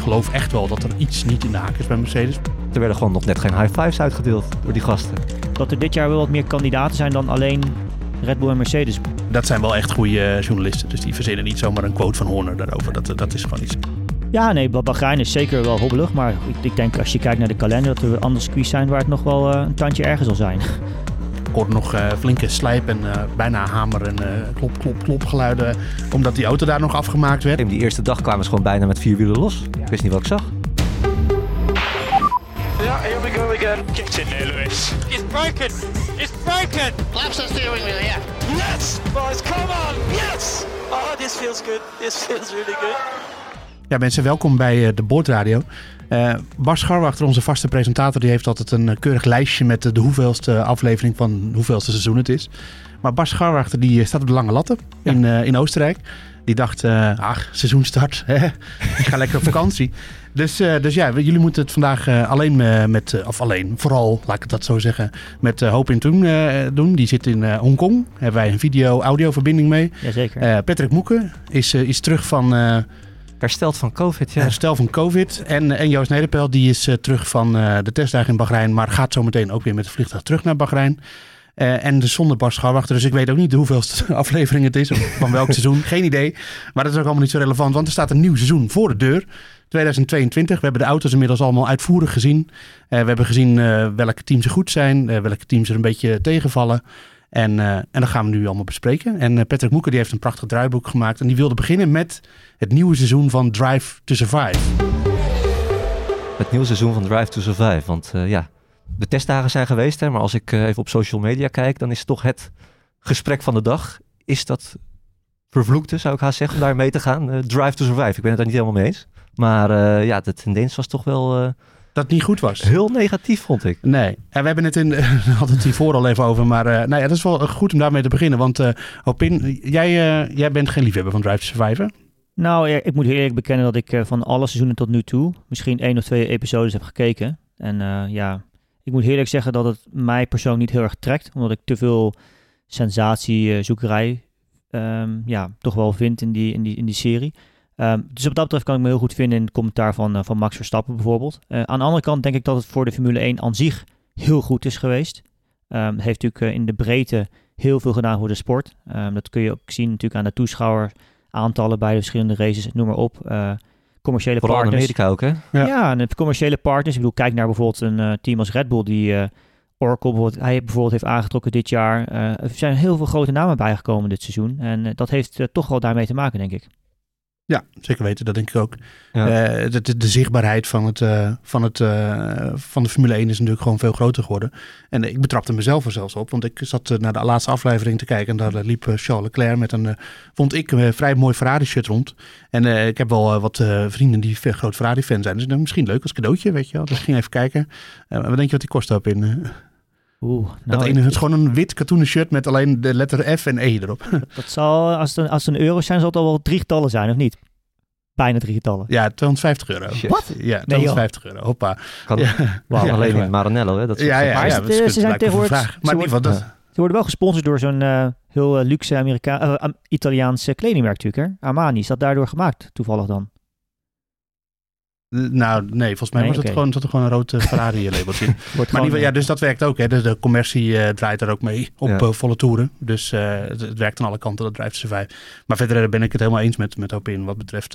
geloof echt wel dat er iets niet in de haak is bij Mercedes. Er werden gewoon nog net geen high fives uitgedeeld door die gasten. Dat er dit jaar wel wat meer kandidaten zijn dan alleen Red Bull en Mercedes. Dat zijn wel echt goede eh, journalisten. Dus die verzinnen niet zomaar een quote van Horner daarover. Dat, dat is gewoon iets. Ja, nee, Bahrein is zeker wel hobbelig. Maar ik, ik denk als je kijkt naar de kalender dat er andere circuits zijn waar het nog wel uh, een tandje erger zal zijn. Ik hoorde nog uh, flinke slijp en uh, bijna hamer en uh, klop, klop, klop geluiden. Omdat die auto daar nog afgemaakt werd. Die eerste dag kwamen ze gewoon bijna met vier wielen los. Ik wist niet wat ik zag. Yeah, here we go again. Get in there, Lewis. It's broken. It's broken. Laps the steering wheel, yeah. Yes, boys, come on. Yes. Oh, this feels good. This feels really good. Ja, mensen, welkom bij uh, de Boordradio. Uh, Bas Scharwachter, onze vaste presentator, die heeft altijd een keurig lijstje met de, hoeveelste aflevering van hoeveelste seizoen het is. Maar Bas Scharwachter die staat op de lange latten ja. in, uh, in Oostenrijk. Die dacht, uh, ach, seizoenstart, hè? ik ga lekker op vakantie. Dus, dus ja, jullie moeten het vandaag alleen met, of alleen, vooral, laat ik het dat zo zeggen, met Hoop in Toen doen. Die zit in Hongkong. Hebben wij een video-audio verbinding mee. Jazeker. Patrick Moeken is, is terug van... Hersteld van COVID, ja. Herstel van COVID. En, en Joost Nederpel, die is terug van de testdagen in Bahrein, maar gaat zometeen ook weer met het vliegtuig terug naar Bahrein. Uh, en de zonder Bas Scharwachter. Dus ik weet ook niet hoeveelste aflevering het is. Of van welk seizoen. Geen idee. Maar dat is ook allemaal niet zo relevant. Want er staat een nieuw seizoen voor de deur. 2022. We hebben de auto's inmiddels allemaal uitvoerig gezien. Uh, we hebben gezien uh, welke teams er goed zijn. welke teams er een beetje tegenvallen. En, en dat gaan we nu allemaal bespreken. En Patrick Moeker die heeft een prachtig draaiboek gemaakt. En die wilde beginnen met het nieuwe seizoen van Drive to Survive. Het nieuwe seizoen van Drive to Survive. Want ja, de testdagen zijn geweest, hè, maar als ik uh, even op social media kijk, dan is toch het gesprek van de dag. Is dat vervloekte, zou ik haast zeggen, om daar mee te gaan? Uh, drive to survive. Ik ben het daar niet helemaal mee eens. Maar uh, ja, de tendens was toch wel... dat het niet goed was. Heel negatief, vond ik. Nee. En we hebben het in... hadden het hiervoor al even over. Maar nou ja, dat is wel goed om daarmee te beginnen. Want Hopin, jij, jij bent geen liefhebber van Drive to Survive, Nou, ja, ik moet heel eerlijk bekennen dat ik van alle seizoenen tot nu toe... misschien één of twee episodes heb gekeken. En ja, ik moet eerlijk zeggen dat het mij persoonlijk niet heel erg trekt, omdat ik te veel sensatiezoekerij um, ja, toch wel vind in die, in die, in die serie. Um, dus wat dat betreft kan ik me heel goed vinden in het commentaar van, uh, van Max Verstappen bijvoorbeeld. Uh, aan de andere kant denk ik dat het voor de Formule 1 aan zich heel goed is geweest. Um, heeft natuurlijk uh, in de breedte heel veel gedaan voor de sport. dat kun je ook zien natuurlijk aan de toeschouweraantallen bij de verschillende races, noem maar op commerciële Vooral partners. in Amerika ook, hè? Ja. ja, en de commerciële partners. Ik bedoel, kijk naar bijvoorbeeld een uh, team als Red Bull, die uh, Oracle bijvoorbeeld, hij bijvoorbeeld heeft aangetrokken dit jaar. Uh, er zijn heel veel grote namen bijgekomen dit seizoen. En dat heeft toch wel daarmee te maken, denk ik. Ja, zeker weten. Dat denk ik ook. Ja. Uh, de, de, zichtbaarheid van, het, uh, van, het, uh, van de Formule 1 is natuurlijk gewoon veel groter geworden. En ik betrapte mezelf er zelfs op. Want ik zat naar de laatste aflevering te kijken. En daar liep Charles Leclerc met een, vond ik, een vrij mooi Ferrari-shirt rond. En ik heb wel wat vrienden die groot Ferrari-fan zijn. Dus misschien leuk als cadeautje, weet je wel. Dus ik ging even kijken. wat denk je wat die kost op in... Oeh, nou, dat ene, het is gewoon een wit katoenen shirt met alleen de letter F en E erop. Dat zal, als het, een, als het een euro zijn, zal het al wel drie getallen zijn, of niet? Bijna drie getallen. Ja, 250 euro. Wat? Ja, 250 euro. Hoppa. Kan, ja. Wow, ja, alleen in Maranello, hè? Dat is ja, ja, maar het, ze zijn tegenwoordig... Maar in ieder geval, dat... Ze worden wel gesponsord door zo'n uh, heel uh, luxe Amerika uh, Italiaanse kledingmerk natuurlijk, hè? Armani. Is dat daardoor gemaakt, toevallig dan? Nou, nee, volgens mij nee, was okay. het gewoon, zat er gewoon een rood Ferrari-labeltje in. maar die, ja, dus dat werkt ook. Hè. De, de commercie uh, draait er ook mee op ja. uh, volle toeren. Dus uh, het, het, werkt aan alle kanten, dat drijft ze vijf. Maar verder ben ik het helemaal eens met, met Opin wat betreft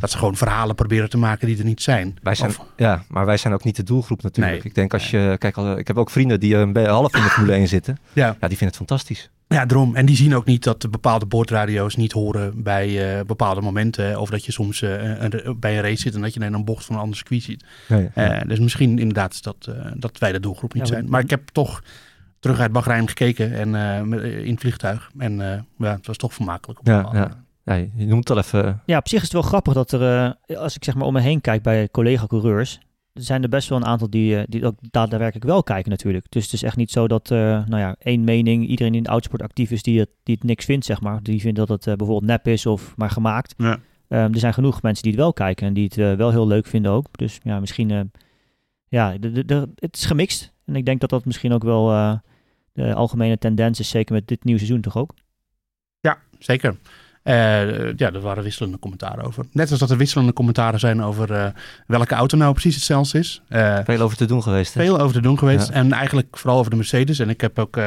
dat ze gewoon verhalen proberen te maken die er niet zijn. Wij zijn of, ja, maar wij zijn ook niet de doelgroep natuurlijk. Nee. Ik denk als je, kijk, ik heb ook vrienden die een half in de Formule 1 zitten. Ja. ja, die vinden het fantastisch. Ja, daarom. En die zien ook niet dat bepaalde boordradio's niet horen bij uh, bepaalde momenten. Of dat je soms uh, een, bij een race zit en dat je in een bocht van een ander circuit ziet. Ja, ja. Uh, dus misschien inderdaad dat, dat wij de doelgroep niet ja, zijn. Maar ik heb toch terug uit Bahrein gekeken en, in het vliegtuig. En ja, het was toch vermakelijk. Op ja, ja. ja, je noemt het al even. Ja, op zich is het wel grappig dat er, als ik zeg maar om me heen kijk bij collega-coureurs zijn er best wel een aantal die, die ook daadwerkelijk wel kijken natuurlijk. Dus het is echt niet zo dat, uh, nou ja, één mening, iedereen in de autosport actief is, die het, die het niks vindt, zeg maar. Die vindt dat het uh, bijvoorbeeld nep is of maar gemaakt. Ja. Um, er zijn genoeg mensen die het wel kijken en die het uh, wel heel leuk vinden ook. Dus ja, misschien, ja, de, de, de, het is gemixt. En ik denk dat dat misschien ook wel de algemene tendens is, zeker met dit nieuwe seizoen toch ook? Ja, zeker. Eh, ja, er waren wisselende commentaren over. Net als dat er wisselende commentaren zijn over eh, welke auto nou precies hetzelfde is. Eh, Veel over te doen geweest. Hè? veel over te doen geweest. Ja. En eigenlijk vooral over de Mercedes. En ik heb ook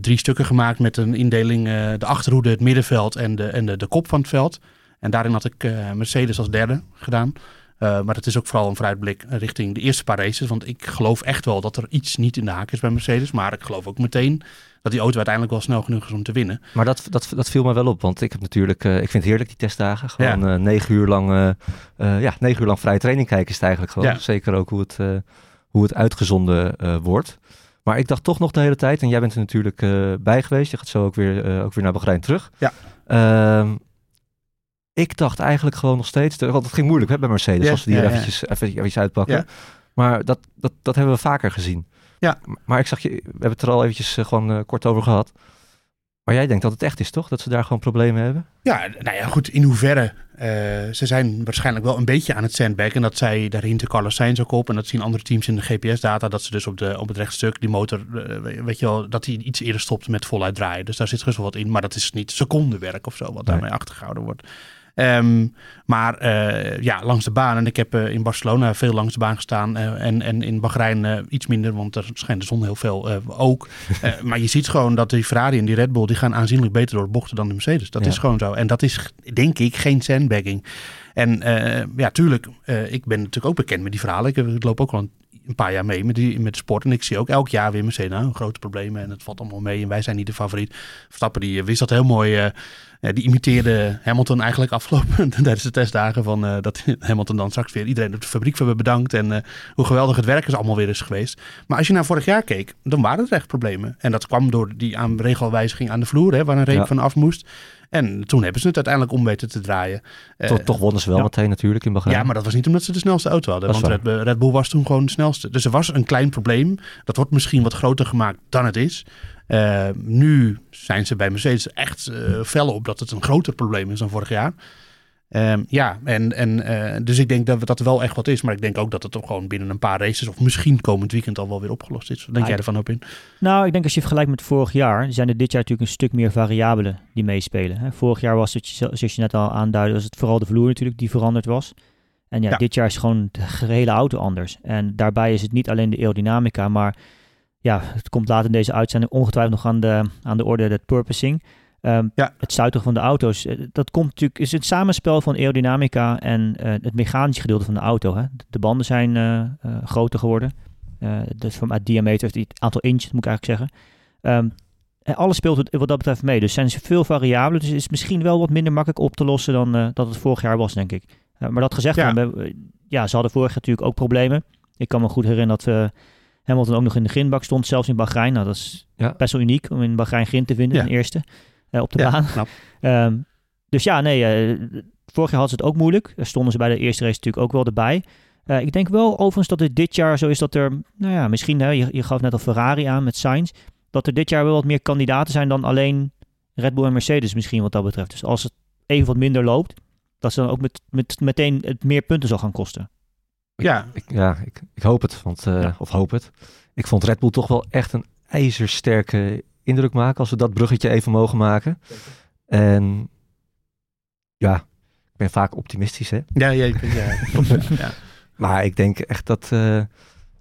drie stukken gemaakt met een indeling. de achterhoede, het middenveld en, de, en de, de kop van het veld. En daarin had ik Mercedes als derde gedaan. Eh, maar het is ook vooral een vooruitblik richting de eerste paar races. Want ik geloof echt wel dat er iets niet in de haak is bij Mercedes. Maar ik geloof ook meteen dat die auto uiteindelijk wel snel genoeg is om te winnen. Maar dat, dat, dat viel me wel op, want ik heb natuurlijk, eh, ik vind het heerlijk die testdagen. Gewoon eh, negen uur lang, ja, negen uur lang vrije training kijken is het eigenlijk gewoon. Ja. Zeker ook hoe het, hoe het uitgezonden wordt. Maar ik dacht toch nog de hele tijd, en jij bent er natuurlijk bij geweest. Je gaat zo ook weer, ook weer naar Bahrein terug. Ja. Ik dacht eigenlijk gewoon nog steeds, want het ging moeilijk hè, bij Mercedes, als we die ja, er ja. eventjes, even, eventjes uitpakken. Maar dat, dat, dat hebben we vaker gezien. Ja. Maar ik zag je, we hebben het er al eventjes eh, gewoon eh, kort over gehad. Maar jij denkt dat het echt is, toch? Dat ze daar gewoon problemen hebben? Ja, nou ja, goed. In hoeverre? eh, ze zijn waarschijnlijk wel een beetje aan het sandbaggen. En dat zij, daar hint Carlos Sainz ook op. En dat zien andere teams in de GPS-data. Dat ze dus op, de, op het rechtstuk, die motor, weet je wel, dat hij iets eerder stopt met voluit draaien. Dus daar zit gerust wel wat in. Maar dat is niet secondenwerk of zo, wat Nee. daarmee achtergehouden wordt. Ehm, maar eh, ja, langs de baan. En ik heb eh, in Barcelona veel langs de baan gestaan. eh, en, en in Bahrein iets minder, want er schijnt de zon heel veel ook. Maar je ziet gewoon dat die Ferrari en die Red Bull... die gaan aanzienlijk beter door de bochten dan de Mercedes. Dat Ja. is gewoon zo. En dat is, denk ik, geen sandbagging. En ja, tuurlijk, ik ben natuurlijk ook bekend met die verhalen. Ik, ik loop ook al een, een paar jaar mee met, die, met de sport. En ik zie ook elk jaar weer Mercedes nou, grote problemen. En het valt allemaal mee. En wij zijn niet de favoriet. Verstappen die eh, wist dat heel mooi... eh, eh, die imiteerde Hamilton eigenlijk afgelopen tijdens de testdagen. Van, dat Hamilton dan straks weer iedereen op de fabriek voor hebben bedankt. En hoe geweldig het werk is allemaal weer is geweest. Maar als je naar vorig jaar keek, dan waren er echt problemen. En dat kwam door die aan regelwijziging aan de vloer, hè, waar een reep Ja. van af moest. En toen hebben ze het uiteindelijk om weten te draaien. Eh, toch, toch wonnen ze wel ja. meteen natuurlijk in Bahrein. ja, maar dat was niet omdat ze de snelste auto hadden. Dat Want Red, Red Bull was toen gewoon de snelste. Dus er was een klein probleem. Dat wordt misschien wat groter gemaakt dan het is. Eh, nu zijn ze bij Mercedes echt eh fel op dat het een groter probleem is dan vorig jaar. Ehm, ja, en, en, eh, dus ik denk dat dat wel echt wat is. Maar ik denk ook dat het toch gewoon binnen een paar races... of misschien komend weekend al wel weer opgelost is. Wat denk Ah, jij ervan op in? Nou, ik denk als je vergelijkt met vorig jaar, zijn er dit jaar natuurlijk een stuk meer variabelen die meespelen. Hè. Vorig jaar was het, zoals je net al aanduidde, was het vooral de vloer natuurlijk die veranderd was. En ja, Ja. dit jaar is gewoon de gehele auto anders. En daarbij is het niet alleen de aerodynamica, maar ja, het komt later in deze uitzending ongetwijfeld nog aan de, aan de orde, het purposing. Ehm, Ja. Het stuiten van de auto's, eh, dat komt natuurlijk, is het samenspel van aerodynamica en eh, het mechanische gedeelte van de auto. Hè. De banden zijn eh, groter geworden. Dus van het diameter, het aantal inch moet ik eigenlijk zeggen. Ehm, en alles speelt het wat dat betreft mee. Dus er zijn veel variabelen. Dus het is misschien wel wat minder makkelijk op te lossen dan dat het vorig jaar was, denk ik. Maar dat gezegd, Ja. ja, ze hadden vorig jaar natuurlijk ook problemen. Ik kan me goed herinneren dat Hamilton ook nog in de grindbak stond, zelfs in Bahrein. Nou, dat is Ja. best wel uniek om in Bahrein grind te vinden, Ja. ten eerste, op de Ja, baan. knap. Ehm, dus ja, nee, eh, vorig jaar hadden ze het ook moeilijk. Daar stonden ze bij de eerste race natuurlijk ook wel erbij. Eh, ik denk wel overigens dat het dit jaar zo is dat er, nou ja, misschien, hè, je, je gaf net al Ferrari aan met Sainz, dat er dit jaar wel wat meer kandidaten zijn dan alleen Red Bull en Mercedes misschien wat dat betreft. Dus als het even wat minder loopt, dat ze dan ook met, met, meteen het meer punten zal gaan kosten. Ja, Ik, ja, ik, ik hoop het. Want, eh, Ja. Of hoop het. Ik vond Red Bull toch wel echt een ijzersterke indruk maken. Als we dat bruggetje even mogen maken. En ja, ik ben vaak optimistisch hè. ja, ja, ja, ja, ja. Maar ik denk echt dat, eh,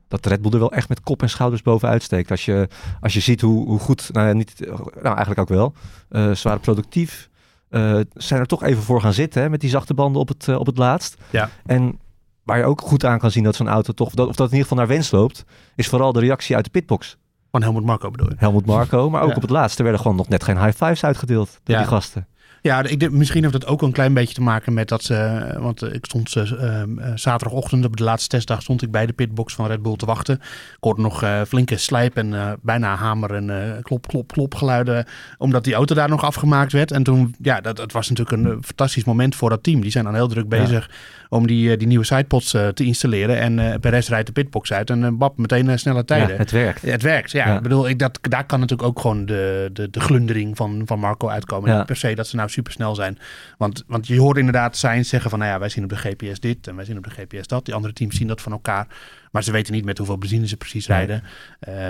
dat Red Bull er wel echt met kop en schouders bovenuit steekt. Als je, als je ziet hoe, hoe goed, nou, niet, nou eigenlijk ook wel, eh, ze waren productief. eh, zijn er toch even voor gaan zitten hè, met die zachte banden op het, eh, op het laatst. Ja. En waar je ook goed aan kan zien dat zo'n auto toch, dat, of dat in ieder geval naar wens loopt, is vooral de reactie uit de pitbox. Van Helmut Marco bedoel? Helmut Marco, maar ook Ja. op het laatste werden gewoon nog net geen high fives uitgedeeld door Ja. die gasten. Ja, ik denk, misschien heeft het ook een klein beetje te maken met dat ze. Want eh, ik stond eh, eh, zaterdagochtend op de laatste testdag stond ik bij de pitbox van Red Bull te wachten. Ik hoorde nog eh, flinke slijp en eh, bijna hamer en eh, klop, klop, klop geluiden. Omdat die auto daar nog afgemaakt werd. En toen, ja, dat, dat was natuurlijk een eh, fantastisch moment voor dat team. Die zijn dan heel druk bezig om die, eh, die nieuwe sidepods eh, te installeren. En eh Perez rijdt de pitbox uit en bab, meteen snelle tijden. Ja, het werkt. Het werkt, ja. Ik bedoel, ik, dat, daar kan natuurlijk ook gewoon de, de, de glundering van, van Marco uitkomen. Niet per se dat ze nou nou super snel zijn. Want, want je hoort inderdaad zijn zeggen van, nou ja, wij zien op de GPS dit en wij zien op de GPS dat. Die andere teams zien dat van elkaar. Maar ze weten niet met hoeveel benzine ze precies Nee. rijden.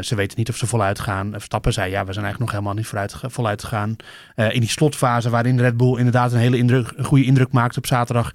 Ze weten niet of ze voluit gaan. Verstappen zei, ja, we zijn eigenlijk nog helemaal niet vooruit, voluit gegaan. In die slotfase waarin Red Bull inderdaad een hele indruk, een goede indruk maakt op zaterdag...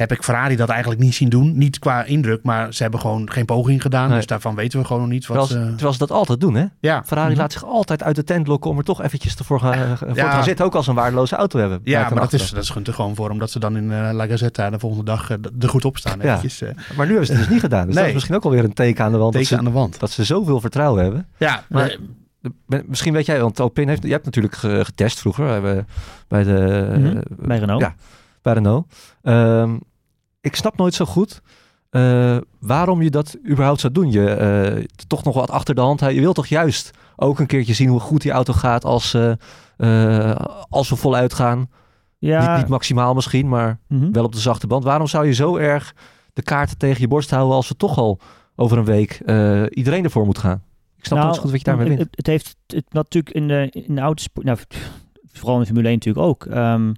heb ik Ferrari dat eigenlijk niet zien doen. Niet qua indruk, maar ze hebben gewoon geen poging gedaan. Nee. Dus daarvan weten we gewoon nog niet Terwijl, wat... ze, ze- terwijl ze dat altijd doen, hè? ja. Ferrari Mhm. laat zich altijd uit de tent lokken om er toch eventjes gaan, voor te Ja. gaan zitten. Ook als een waardeloze auto hebben. Ja, maar dat is, dat is er gewoon voor, omdat ze dan in eh La Gazzetta de volgende dag eh, er goed op staan. Ja. Eventjes, eh, Maar nu hebben ze het dus niet gedaan. Dus dat Nee. is misschien ook alweer een teken aan de wand. Dat teken ze, aan de wand. dat ze zoveel vertrouwen hebben. Ja, Maar- eh, Misschien weet jij, want Alpine heeft, je hebt natuurlijk ge- getest vroeger eh, bij, de Mhm, eh, bij Renault. Ja, bij Renault. Ehm, ik snap nooit zo goed eh, waarom je dat überhaupt zou doen. Je eh, toch nog wat achter de hand. Je wilt toch juist ook een keertje zien hoe goed die auto gaat als, eh, als we voluit gaan. Ja, Niet, niet maximaal misschien, maar mhm. wel op de zachte band. Waarom zou je zo erg de kaarten tegen je borst houden als we toch al over een week iedereen ervoor moet gaan? Ik snap Nou, niet zo goed wat je daarmee het, wint. het, het heeft het natuurlijk in de, in de autosport, nou, vooral in de Formule 1 natuurlijk ook. Ehm,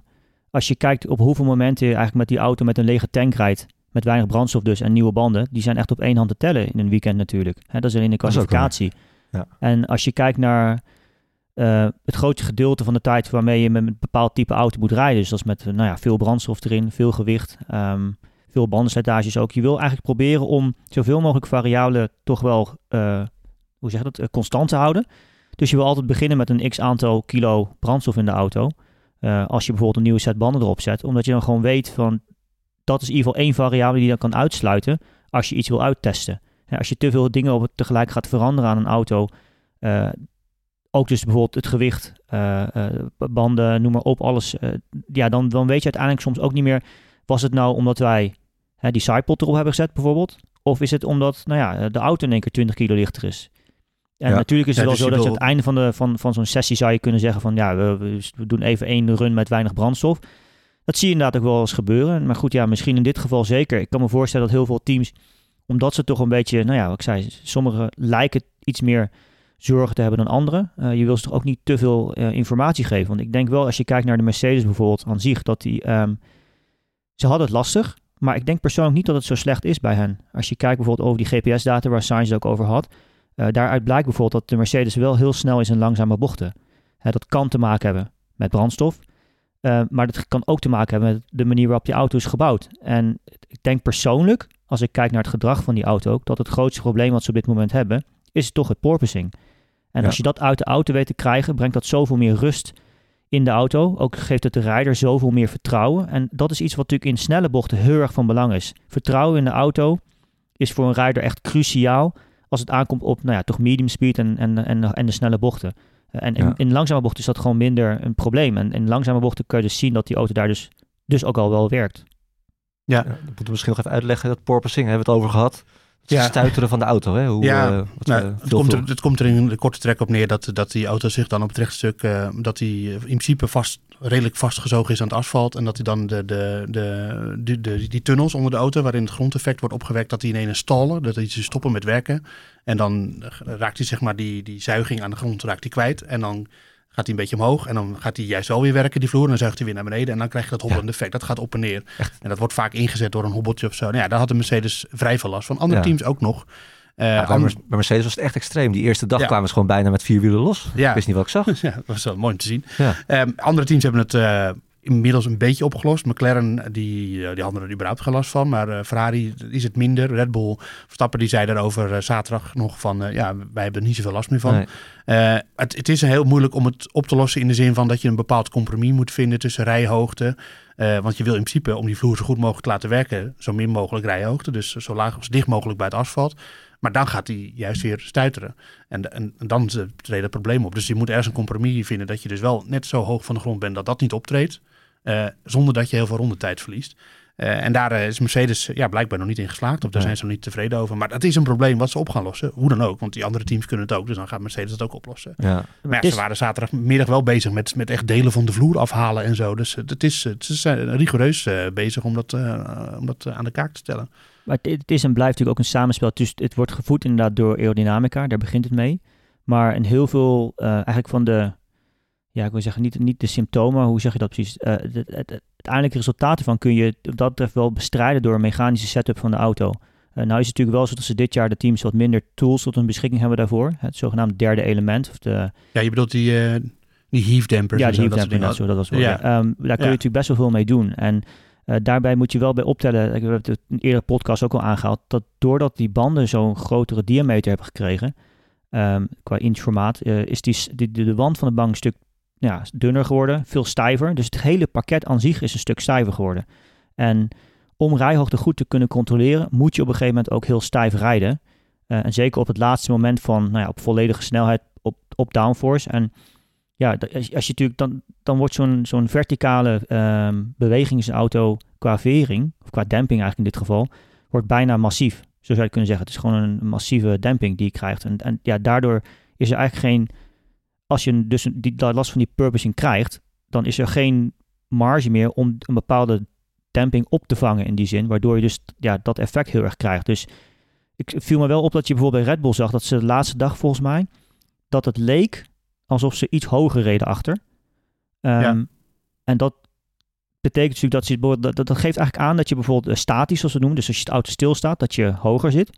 als je kijkt op hoeveel momenten je eigenlijk met die auto met een lege tank rijdt, met weinig brandstof dus en nieuwe banden, die zijn echt op één hand te tellen in een weekend natuurlijk. Dat is alleen de kwalificatie. Ja. En als je kijkt naar eh, het grootste gedeelte van de tijd waarmee je met een bepaald type auto moet rijden, dus dat is met eh, nou ja, veel brandstof erin, veel gewicht, ehm, veel bandenslijtages ook. Je wil eigenlijk proberen om zoveel mogelijk variabelen toch wel eh, hoe zeg je dat, constant te houden. Dus je wil altijd beginnen met een x aantal kilo brandstof in de auto. Eh, als je bijvoorbeeld een nieuwe set banden erop zet. Omdat je dan gewoon weet van, dat is in ieder geval één variabele die dan kan uitsluiten als je iets wil uittesten. Als je te veel dingen op tegelijk gaat veranderen aan een auto, eh, ook dus bijvoorbeeld het gewicht, eh, banden, noem maar op, alles. ja, dan, dan weet je uiteindelijk soms ook niet meer, was het nou omdat wij die sidepod erop hebben gezet bijvoorbeeld? Of is het omdat nou ja, de auto in één keer 20 kilo lichter is? En Ja. natuurlijk is het Ja, wel dus zo dat je aan het einde van, de, van, van zo'n sessie zou je kunnen zeggen van ja, we, we, we doen even één run met weinig brandstof. Dat zie je inderdaad ook wel eens gebeuren. Maar goed, ja, misschien in dit geval zeker. Ik kan me voorstellen dat heel veel teams, omdat ze toch een beetje, nou ja, wat ik zei, sommigen lijken iets meer zorgen te hebben dan anderen. Eh, je wil ze toch ook niet te veel eh, informatie geven. Want ik denk wel, als je kijkt naar de Mercedes bijvoorbeeld aan zich, dat die, ehm, ze hadden het lastig. Maar ik denk persoonlijk niet dat het zo slecht is bij hen. Als je kijkt bijvoorbeeld over die GPS-data waar Sainz het ook over had. Eh, daaruit blijkt bijvoorbeeld dat de Mercedes wel heel snel is in langzame bochten. Hè, dat kan te maken hebben met brandstof. eh, maar dat kan ook te maken hebben met de manier waarop die auto is gebouwd. En ik denk persoonlijk, als ik kijk naar het gedrag van die auto ook, dat het grootste probleem wat ze op dit moment hebben, is toch het porpoising. En Ja. als je dat uit de auto weet te krijgen, brengt dat zoveel meer rust in de auto. Ook geeft het de rijder zoveel meer vertrouwen. En dat is iets wat natuurlijk in snelle bochten heel erg van belang is. Vertrouwen in de auto is voor een rijder echt cruciaal als het aankomt op nou ja, toch medium speed en, en, en, en de snelle bochten. Eh, En in, Ja. in langzame bochten is dat gewoon minder een probleem. En in langzame bochten kun je dus zien dat die auto daar dus, dus ook al wel werkt. Ja, dat moeten we misschien nog even uitleggen. Dat porpoising hebben we het over gehad. Het Ja. stuiteren van de auto. Hè? Hoe, Ja, eh, wat Nou, we het, komt er, het komt er in de korte trek op neer dat, dat die auto zich dan op het rechtstuk, eh, dat hij in principe vast, redelijk vastgezogen is aan het asfalt. En dat hij dan de, de, de, de, de- die tunnels onder de auto, waarin het grondeffect wordt opgewekt, dat die ineens stallen. Dat hij ze stoppen met werken. En dan raakt hij zeg maar die, die zuiging aan de grond raakt hij kwijt. En dan gaat hij een beetje omhoog. En dan gaat hij juist wel weer werken, die vloer. En dan zuigt hij weer naar beneden. En dan krijg je dat hobbelende effect. Dat gaat op en neer. En dat wordt vaak ingezet door een hobbeltje of zo. Nou ja, daar had de Mercedes vrij veel last van. Andere Ja. teams ook nog. Ja, bij, Mercedes was het echt extreem. Die eerste dag kwamen ze gewoon bijna met vier wielen los. Ja. Ik wist niet wat ik zag. Ja, dat was wel mooi om te zien. Ehm, andere teams hebben het eh, inmiddels een beetje opgelost. McLaren, die, eh, die hadden er überhaupt geen last van. Maar eh, Ferrari is het minder. Red Bull, Verstappen, die zei daarover eh, zaterdag nog van... eh, ja, wij hebben er niet zoveel last meer van. Nee. Eh, het, het is heel moeilijk om het op te lossen in de zin van dat je een bepaald compromis moet vinden tussen rijhoogte. Eh, want je wil in principe om die vloer zo goed mogelijk te laten werken, zo min mogelijk rijhoogte. Dus zo laag als dicht mogelijk bij het asfalt. Maar dan gaat hij juist weer stuiteren. En, en, en dan treedt het probleem op. Dus je moet ergens een compromis vinden dat je dus wel net zo hoog van de grond bent dat dat niet optreedt. Eh, zonder dat je heel veel rondetijd verliest. Eh, en daar eh, is Mercedes ja, blijkbaar nog niet in geslaagd. Of daar zijn ze nog niet tevreden over. Maar dat is een probleem wat ze op gaan lossen. Hoe dan ook. Want die andere teams kunnen het ook. Dus dan gaat Mercedes dat ook oplossen. Ja. Maar ja, Het is- ze waren zaterdagmiddag wel bezig met, met echt delen van de vloer afhalen en zo. Dus het is, het is eh, rigoureus bezig om dat, om dat aan de kaak te stellen. Maar het, het is en blijft natuurlijk ook een samenspel. Dus het wordt gevoed inderdaad door aerodynamica, daar begint het mee. Maar in heel veel, eigenlijk van de, ja, ik wil zeggen, niet, niet de symptomen, hoe zeg je dat precies? Uh, het, het, het, uiteindelijke resultaat ervan kun je op dat betreft wel bestrijden door een mechanische setup van de auto. Uh, nou is het natuurlijk wel zo dat ze dit jaar de teams wat minder tools tot hun beschikking hebben daarvoor. Het zogenaamde derde element. Of de, ja, je bedoelt die, uh, die heave Ja, die dat, zo, dat was wel. Ja. Um, daar kun je natuurlijk best wel veel mee doen. En daarbij moet je wel bij optellen, ik heb het in een eerdere podcast ook al aangehaald, dat doordat die banden zo'n grotere diameter hebben gekregen, um, qua inchformaat, is die, die, de, de wand van de bank een stuk ja, dunner geworden, veel stijver. Dus het hele pakket aan zich is een stuk stijver geworden. En om rijhoogte goed te kunnen controleren, moet je op een gegeven moment ook heel stijf rijden. Uh, en zeker op het laatste moment van nou ja, op volledige snelheid op, op downforce. En ja, als je, natuurlijk dan, dan wordt zo'n zo'n verticale um, bewegingsauto qua vering, of qua demping eigenlijk in dit geval, wordt bijna massief. Zo zou je kunnen zeggen. Het is gewoon een massieve demping die je krijgt. En, en ja, daardoor is er eigenlijk geen als je dus die, last van die purposing krijgt, dan is er geen marge meer om een bepaalde damping op te vangen in die zin, waardoor je dus ja, dat effect heel erg krijgt. Dus ik viel me wel op dat je bijvoorbeeld bij Red Bull zag dat ze de laatste dag volgens mij, dat het leek alsof ze iets hoger reden achter. Um, En dat betekent natuurlijk dat ze, dat, dat, geeft eigenlijk aan dat je bijvoorbeeld statisch, zoals we noemen, dus als je het auto stilstaat, dat je hoger zit.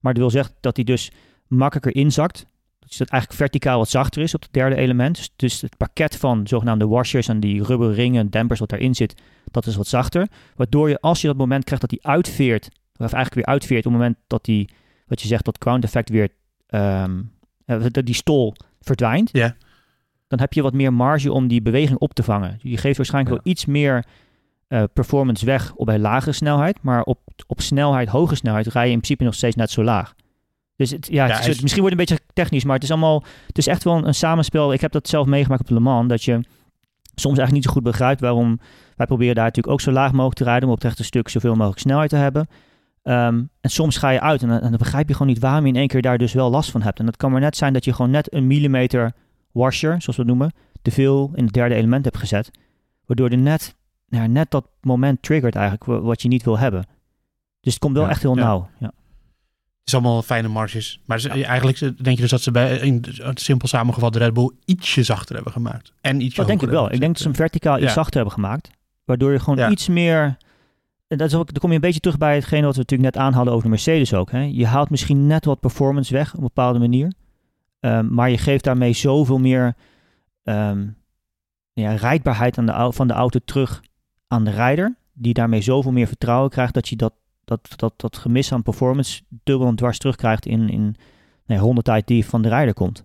Maar dat wil zeggen dat hij dus makkelijker inzakt dat het eigenlijk verticaal wat zachter is op het derde element. Dus, dus, het pakket van zogenaamde washers en die rubber ringen, dempers wat daarin zit, dat is wat zachter. Waardoor je als je dat moment krijgt dat hij uitveert, of eigenlijk weer uitveert op het moment dat die, wat je zegt, dat ground effect weer, um, die stol verdwijnt. Ja. Dan heb je wat meer marge om die beweging op te vangen. Je geeft waarschijnlijk wel iets meer uh, performance weg op bij lagere snelheid, maar op, op snelheid, hoge snelheid, rij je in principe nog steeds net zo laag. Dus het, ja, het is, misschien wordt het een beetje technisch, maar het is allemaal, het is echt wel een, een, samenspel. Ik heb dat zelf meegemaakt op Le Mans, dat je soms eigenlijk niet zo goed begrijpt waarom wij proberen daar natuurlijk ook zo laag mogelijk te rijden, om op het rechte stuk zoveel mogelijk snelheid te hebben. Um, en soms ga je uit en, en, dan begrijp je gewoon niet waarom je in één keer daar dus wel last van hebt. En dat kan maar net zijn dat je gewoon net een millimeter washer, zoals we het noemen, te veel in het derde element hebt gezet. Waardoor je net, ja, net dat moment triggert eigenlijk wat je niet wil hebben. Dus het komt wel echt heel nauw. Ja is allemaal fijne marges. Maar ze, eigenlijk denk je dus dat ze bij in het simpel samengevat de Red Bull ietsje zachter hebben gemaakt. En ietsje Dat denk ik wel. Ik denk dat ze hem verticaal iets zachter hebben gemaakt. Waardoor je gewoon iets meer... En dat is ook, dan kom je een beetje terug bij hetgeen wat we natuurlijk net aanhadden over de Mercedes ook. Hè. Je haalt misschien net wat performance weg op een bepaalde manier. Um, maar je geeft daarmee zoveel meer um, ja, rijdbaarheid aan de, van de auto terug aan de rijder. Die daarmee zoveel meer vertrouwen krijgt dat je dat dat, dat, dat gemis aan performance dubbel en dwars terugkrijgt in, in nee, rondetijd die van de rijder komt.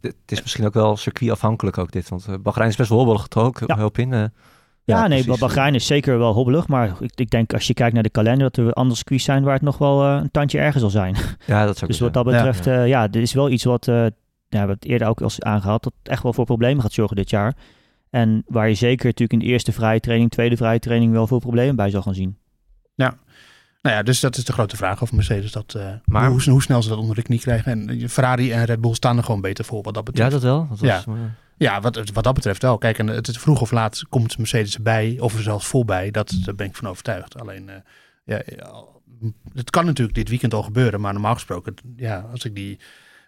Het is misschien ook wel circuitafhankelijk ook dit, want uh, Bahrein is best wel hobbelig toch ook, ja. heel in. Uh, ja, nee, Bahrein is zeker wel hobbelig, maar ik, ik denk als je kijkt naar de kalender dat er andere circuits zijn waar het nog wel uh, een tandje erger zal zijn. Ja, dat zou Dus wat dat betreft, ja, ja. dit is wel iets wat, ja, wat eerder ook al aangehaald, dat echt wel voor problemen gaat zorgen dit jaar. En waar je zeker natuurlijk in de eerste vrije training, tweede vrije training wel veel problemen bij zal gaan zien. Ja. Nou ja, dus dat is de grote vraag of Mercedes dat. Uh, maar, hoe, hoe, snel ze dat onder de knie krijgen. En Ferrari en Red Bull staan er gewoon beter voor wat dat betreft. Ja, dat wel. Dat was, ja, ja wat, wat dat betreft wel. Kijk, en het, vroeg of laat komt Mercedes erbij, of er zelfs voorbij. Dat, daar ben ik van overtuigd. Alleen, uh, ja, het kan natuurlijk dit weekend al gebeuren. Maar normaal gesproken, ja, als ik die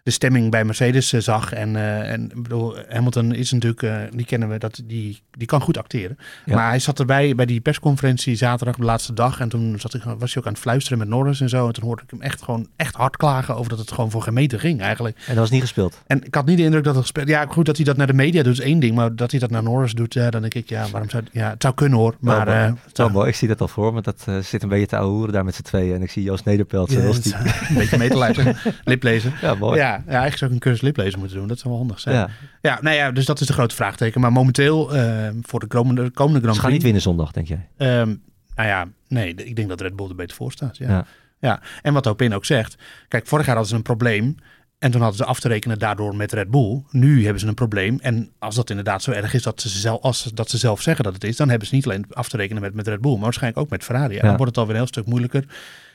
de stemming bij Mercedes eh, zag. En, uh, en bedoel, Hamilton is natuurlijk, uh, die kennen we, dat, die, die kan goed acteren. Maar hij zat erbij bij die persconferentie zaterdag, de laatste dag. En toen zat ik, was hij ook aan het fluisteren met Norris en zo. En toen hoorde ik hem echt gewoon echt hard klagen over dat het gewoon voor gemeten ging eigenlijk. En dat was niet gespeeld? En ik had niet de indruk dat het gespeeld Ja, goed dat hij dat naar de media doet is één ding. Maar dat hij dat naar Norris doet, dan denk ik, ja, waarom zou Ja, het zou kunnen hoor. Maar, oh, uh, mooi. Ik zie dat al voor me. Dat zit een beetje te ouwehoeren daar met z'n tweeën. En ik zie Joost Nederpelt. Ja, die... een beetje medelijden, liplezen. Ja, mooi. Ja, ja, eigenlijk zou ik een cursus liplezen moeten doen. Dat zou wel handig zijn. Ja, ja nou ja, dus dat is de grote vraagteken. Maar momenteel, uh, voor de komende, komende Grand Prix... Ze gaan niet winnen zondag, denk jij? Um, nou ja, nee, ik denk dat Red Bull er beter voor staat. Ja. ja. ja. En wat Opin ook zegt. Kijk, vorig jaar hadden ze een probleem. En toen hadden ze af te rekenen daardoor met Red Bull. Nu hebben ze een probleem. En als dat inderdaad zo erg is dat ze zelf, als, dat ze zelf zeggen dat het is, dan hebben ze niet alleen af te rekenen met, met Red Bull, maar waarschijnlijk ook met Ferrari. En dan wordt het alweer een heel stuk moeilijker.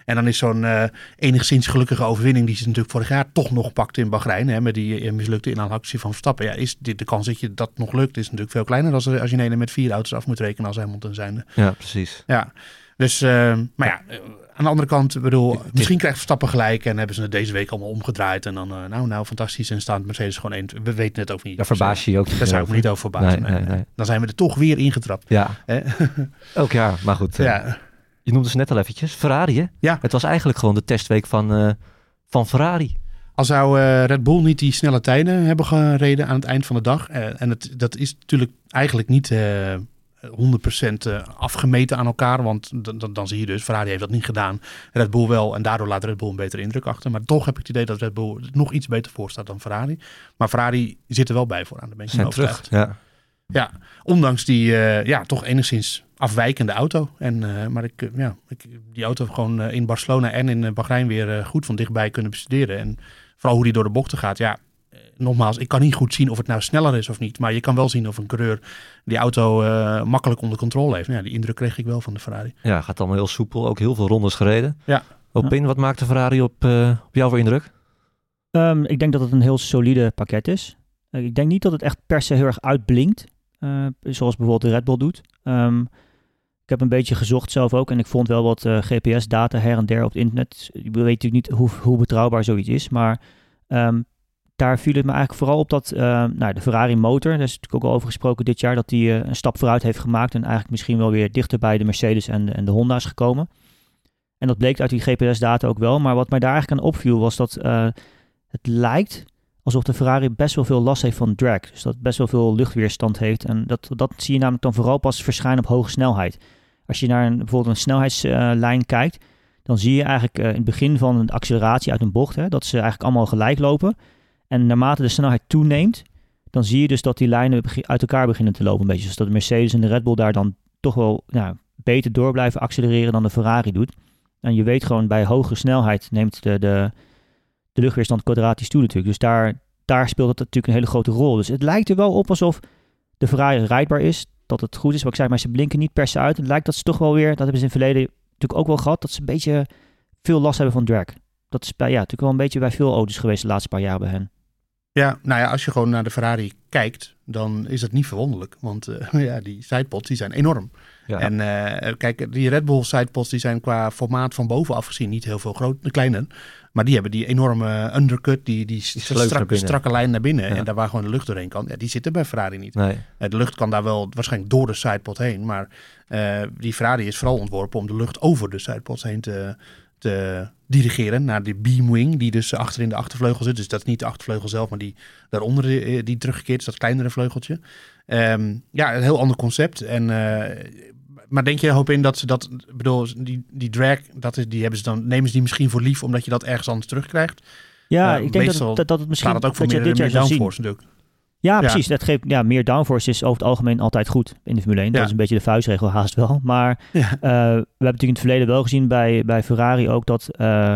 En dan is zo'n uh, enigszins gelukkige overwinning, die ze natuurlijk vorig jaar toch nog pakte in Bahrein, hè, met die uh, mislukte inhaalactie van Verstappen. Ja, is dit, de kans dat je dat nog lukt, is natuurlijk veel kleiner als, als je een met vier auto's af moet rekenen als Hamilton zijnde. Ja, precies. Ja, dus, uh, maar ja, aan de andere kant, ik bedoel, misschien krijgt Verstappen gelijk en hebben ze het deze week allemaal omgedraaid. En dan, eh, nou, nou, fantastisch. En staat Mercedes gewoon één. We weten het ook niet. Daar verbaas je je ook Daar zou ik me niet over verbazen. Nee, nee, nee. Dan zijn we er toch weer ingetrapt. Ja, Hè? elk jaar. Maar goed, eh, ja. Je noemde ze net al eventjes. Ferrari, hè? Ja. Het was eigenlijk gewoon de testweek van, eh, van Ferrari. Al zou eh, Red Bull niet die snelle tijden hebben gereden aan het eind van de dag. eh, en het, dat is natuurlijk eigenlijk niet eh 100% eh, afgemeten aan elkaar. Want dan- zie je dus, Ferrari heeft dat niet gedaan. Red Bull wel. En daardoor laat Red Bull een betere indruk achter. Maar toch heb ik het idee dat Red Bull nog iets beter voor staat dan Ferrari. Maar Ferrari zit er wel bij vooraan. Daar ben ik Zijn terug. Ja. Ja, ondanks die eh, ja, toch enigszins afwijkende auto. En, eh, maar ik, eh, ja, ik, die auto gewoon in Barcelona en in Bahrein weer goed van dichtbij kunnen bestuderen. En vooral hoe die door de bochten gaat. Ja, nogmaals, ik kan niet goed zien of het nou sneller is of niet. Maar je kan wel zien of een coureur die auto eh, makkelijk onder controle heeft. Nou, ja, die indruk kreeg ik wel van de Ferrari. ja, gaat allemaal heel soepel. Ook heel veel rondes gereden. Ja. Opin, wat maakte Ferrari op, eh, op jou voor indruk? Ehm, ik denk dat het een heel solide pakket is. Ik denk niet dat het echt per se heel erg uitblinkt. Eh, zoals bijvoorbeeld de Red Bull doet. Ehm, ik heb een beetje gezocht zelf ook. En ik vond wel wat eh, GPS-data her en der op het internet. Ik weet natuurlijk niet hoe, hoe betrouwbaar zoiets is. Maar ehm, daar viel het me eigenlijk vooral op dat eh, nou, de Ferrari motor. Daar is natuurlijk ook al over gesproken dit jaar. Dat die een stap vooruit heeft gemaakt. En eigenlijk misschien wel weer dichter bij de Mercedes en en de Honda is gekomen. En dat bleek uit die GPS-data ook wel. Maar wat mij daar eigenlijk aan opviel was dat het lijkt alsof de Ferrari best wel veel last heeft van drag. Dus dat best wel veel luchtweerstand heeft. En dat, dat zie je namelijk dan vooral pas verschijnen op hoge snelheid. Als je naar een, bijvoorbeeld een snelheidslijn kijkt, dan zie je eigenlijk eh, in het begin van een acceleratie uit een bocht, hè, dat ze eigenlijk allemaal gelijk lopen. En naarmate de snelheid toeneemt, dan zie je dus dat die lijnen uit elkaar beginnen te lopen. Een beetje. Dus dat de Mercedes en de Red Bull daar dan toch wel nou, beter door blijven accelereren dan de Ferrari doet. En je weet gewoon bij hoge snelheid neemt de, de, de luchtweerstand kwadratisch toe natuurlijk. Dus daar, daar speelt het natuurlijk een hele grote rol. Dus het lijkt er wel op alsof de Ferrari rijdbaar is. Dat het goed is, wat ik zei, maar ze blinken niet per se uit. Het lijkt dat ze toch wel weer, dat hebben ze in het verleden natuurlijk ook wel gehad, dat ze een beetje veel last hebben van drag. Dat is bij, ja, natuurlijk wel een beetje bij veel auto's geweest de laatste paar jaar bij hen. Ja, nou ja, als je gewoon naar de Ferrari kijkt, dan is dat niet verwonderlijk. Want eh, ja, die sidepods die zijn enorm. Ja. En eh, kijk, die Red Bull sidepods die zijn qua formaat van bovenaf gezien niet heel veel groter, kleiner. Maar die hebben die enorme undercut, die, die, strakke, strakke lijn naar binnen. Ja. En daar waar gewoon de lucht doorheen kan. Ja, die zitten bij Ferrari niet. Nee. De lucht kan daar wel waarschijnlijk door de sidepod heen. Maar eh, die Ferrari is vooral ontworpen om de lucht over de sidepods heen te, te dirigeren. Naar die beamwing, die dus achter in de achtervleugel zit. Dus dat is niet de achtervleugel zelf, maar die daaronder eh, die teruggekeerd is. Dat kleinere vleugeltje. Ehm, ja, een heel ander concept. En, eh, maar denk je hoop in dat ze dat, bedoel, die, die drag, dat is, die hebben ze dan, nemen ze die misschien voor lief omdat je dat ergens anders terugkrijgt? Ja, Eh, ik denk dat, dat, dat het misschien het ook voor dat je meer, dit jaar meer zal zien. downforce natuurlijk. Ja, Ja. precies. Dat geeft, ja, meer downforce is over het algemeen altijd goed in de Formule 1. Dat Ja. is een beetje de vuistregel haast wel. Maar Ja. eh, we hebben natuurlijk in het verleden wel gezien bij, bij Ferrari ook dat... eh,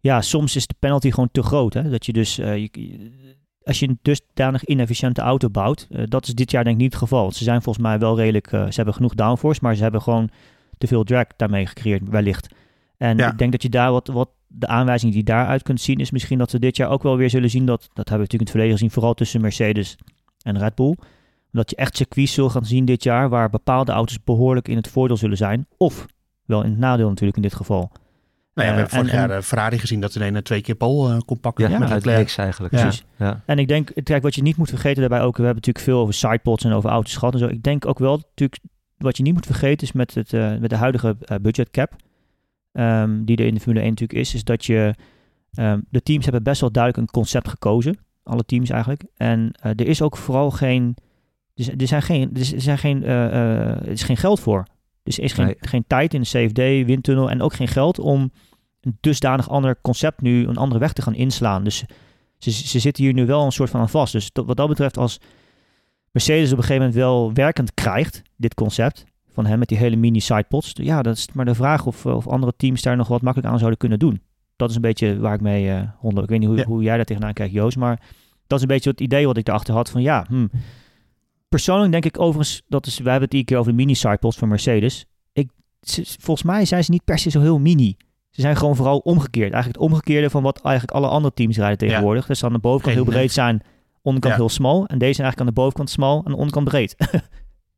ja, soms is de penalty gewoon te groot. Hè? Dat je dus... je- als je een dusdanig inefficiënte auto bouwt... eh, dat is dit jaar denk ik niet het geval. Ze zijn volgens mij wel redelijk... eh, ze hebben genoeg downforce, maar ze hebben gewoon te veel drag daarmee gecreëerd, wellicht. En Ja. ik denk dat je daar wat, wat de aanwijzing die je daaruit kunt zien, is misschien dat we dit jaar ook wel weer zullen zien dat, dat hebben we natuurlijk in het verleden gezien, vooral tussen Mercedes en Red Bull. Dat je echt circuits zult gaan zien dit jaar waar bepaalde auto's behoorlijk in het voordeel zullen zijn. Of wel in het nadeel natuurlijk in dit geval. Nou ja, we Eh, hebben vorig en- jaar eh, Ferrari gezien dat ze ineens twee keer Pol eh kon pakken. Ja, met uit niks eigenlijk. Ja. Precies. Ja. En ik denk, kijk, wat je niet moet vergeten daarbij ook, we hebben natuurlijk veel over sidepods en over auto's gehad en zo. Ik denk ook wel, natuurlijk, wat je niet moet vergeten is met, het, eh, met de huidige eh, budget cap, ehm, die er in de Formule 1 natuurlijk is, is dat je, ehm, de teams hebben best wel duidelijk een concept gekozen. Alle teams eigenlijk. En eh, er is ook vooral geen, er, er zijn geen, er er zijn geen, eh, eh, er is geen geld voor. Dus er is geen, Nee. geen tijd in de CFD, windtunnel en ook geen geld om een dusdanig ander concept nu een andere weg te gaan inslaan. Dus ze, ze zitten hier nu wel een soort van aan vast. Dus wat dat betreft, als Mercedes op een gegeven moment wel werkend krijgt, dit concept van hem met die hele mini sidepods, ja, dat is maar de vraag of, of andere teams daar nog wat makkelijk aan zouden kunnen doen. Dat is een beetje waar ik mee eh rondloop. Ik weet niet hoe, Ja. hoe jij daar tegenaan kijkt, Joost, maar dat is een beetje het idee wat ik erachter had van ja, hm. Persoonlijk denk ik overigens, dat is, wij hebben het iedere keer over de mini sidepods van Mercedes. Ik, volgens mij zijn ze niet per se zo heel mini. Ze zijn gewoon vooral omgekeerd. Eigenlijk het omgekeerde van wat eigenlijk alle andere teams rijden tegenwoordig. Dus aan de bovenkant heel breed zijn, onderkant ja. heel smal. En deze zijn eigenlijk aan de bovenkant smal en aan de onderkant breed.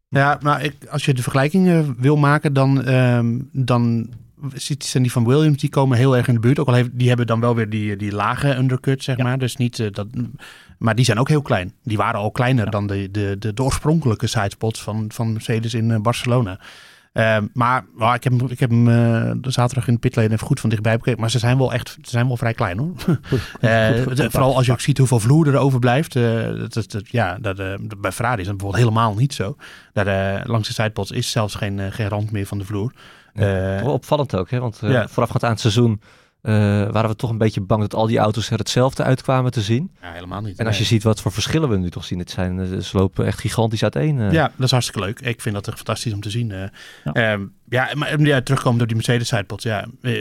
Ja, nou, ik, als je de vergelijking eh, wil maken, dan, ehm, dan zijn die van Williams, die komen heel erg in de buurt. Ook al heeft, die hebben dan wel weer die, die lage undercut, zeg Ja. maar. Dus niet, eh, dat, maar die zijn ook heel klein. Die waren al kleiner dan de, de, de, de oorspronkelijke sidespots van, van Mercedes in eh, Barcelona. Eh, maar ik heb, hem- ik heb hem eh, de zaterdag in de pitlane even goed van dichtbij bekeken. Maar ze zijn wel echt ze zijn wel vrij klein hoor. Goed, goed, Eh, goed, de- vooral als je ook ziet hoeveel vloer er overblijft. dat, ja, dat, bij Ferrari is dat bijvoorbeeld helemaal niet zo. Daar, langs de sidepods is zelfs geen, geen rand meer van de vloer. Opvallend ook, hè? want Ja. voorafgaand aan het seizoen eh, waren we toch een beetje bang dat al die auto's er hetzelfde uitkwamen te zien. ja, helemaal niet. En als je Nee. ziet wat voor verschillen we nu toch zien, het zijn, eh, ze lopen echt gigantisch uiteen. eh. Ja, dat is hartstikke leuk. Ik vind dat echt fantastisch om te zien. eh. Ja. ja. ja, maar ja, terugkomen door die Mercedes sidepods. Ja, eh,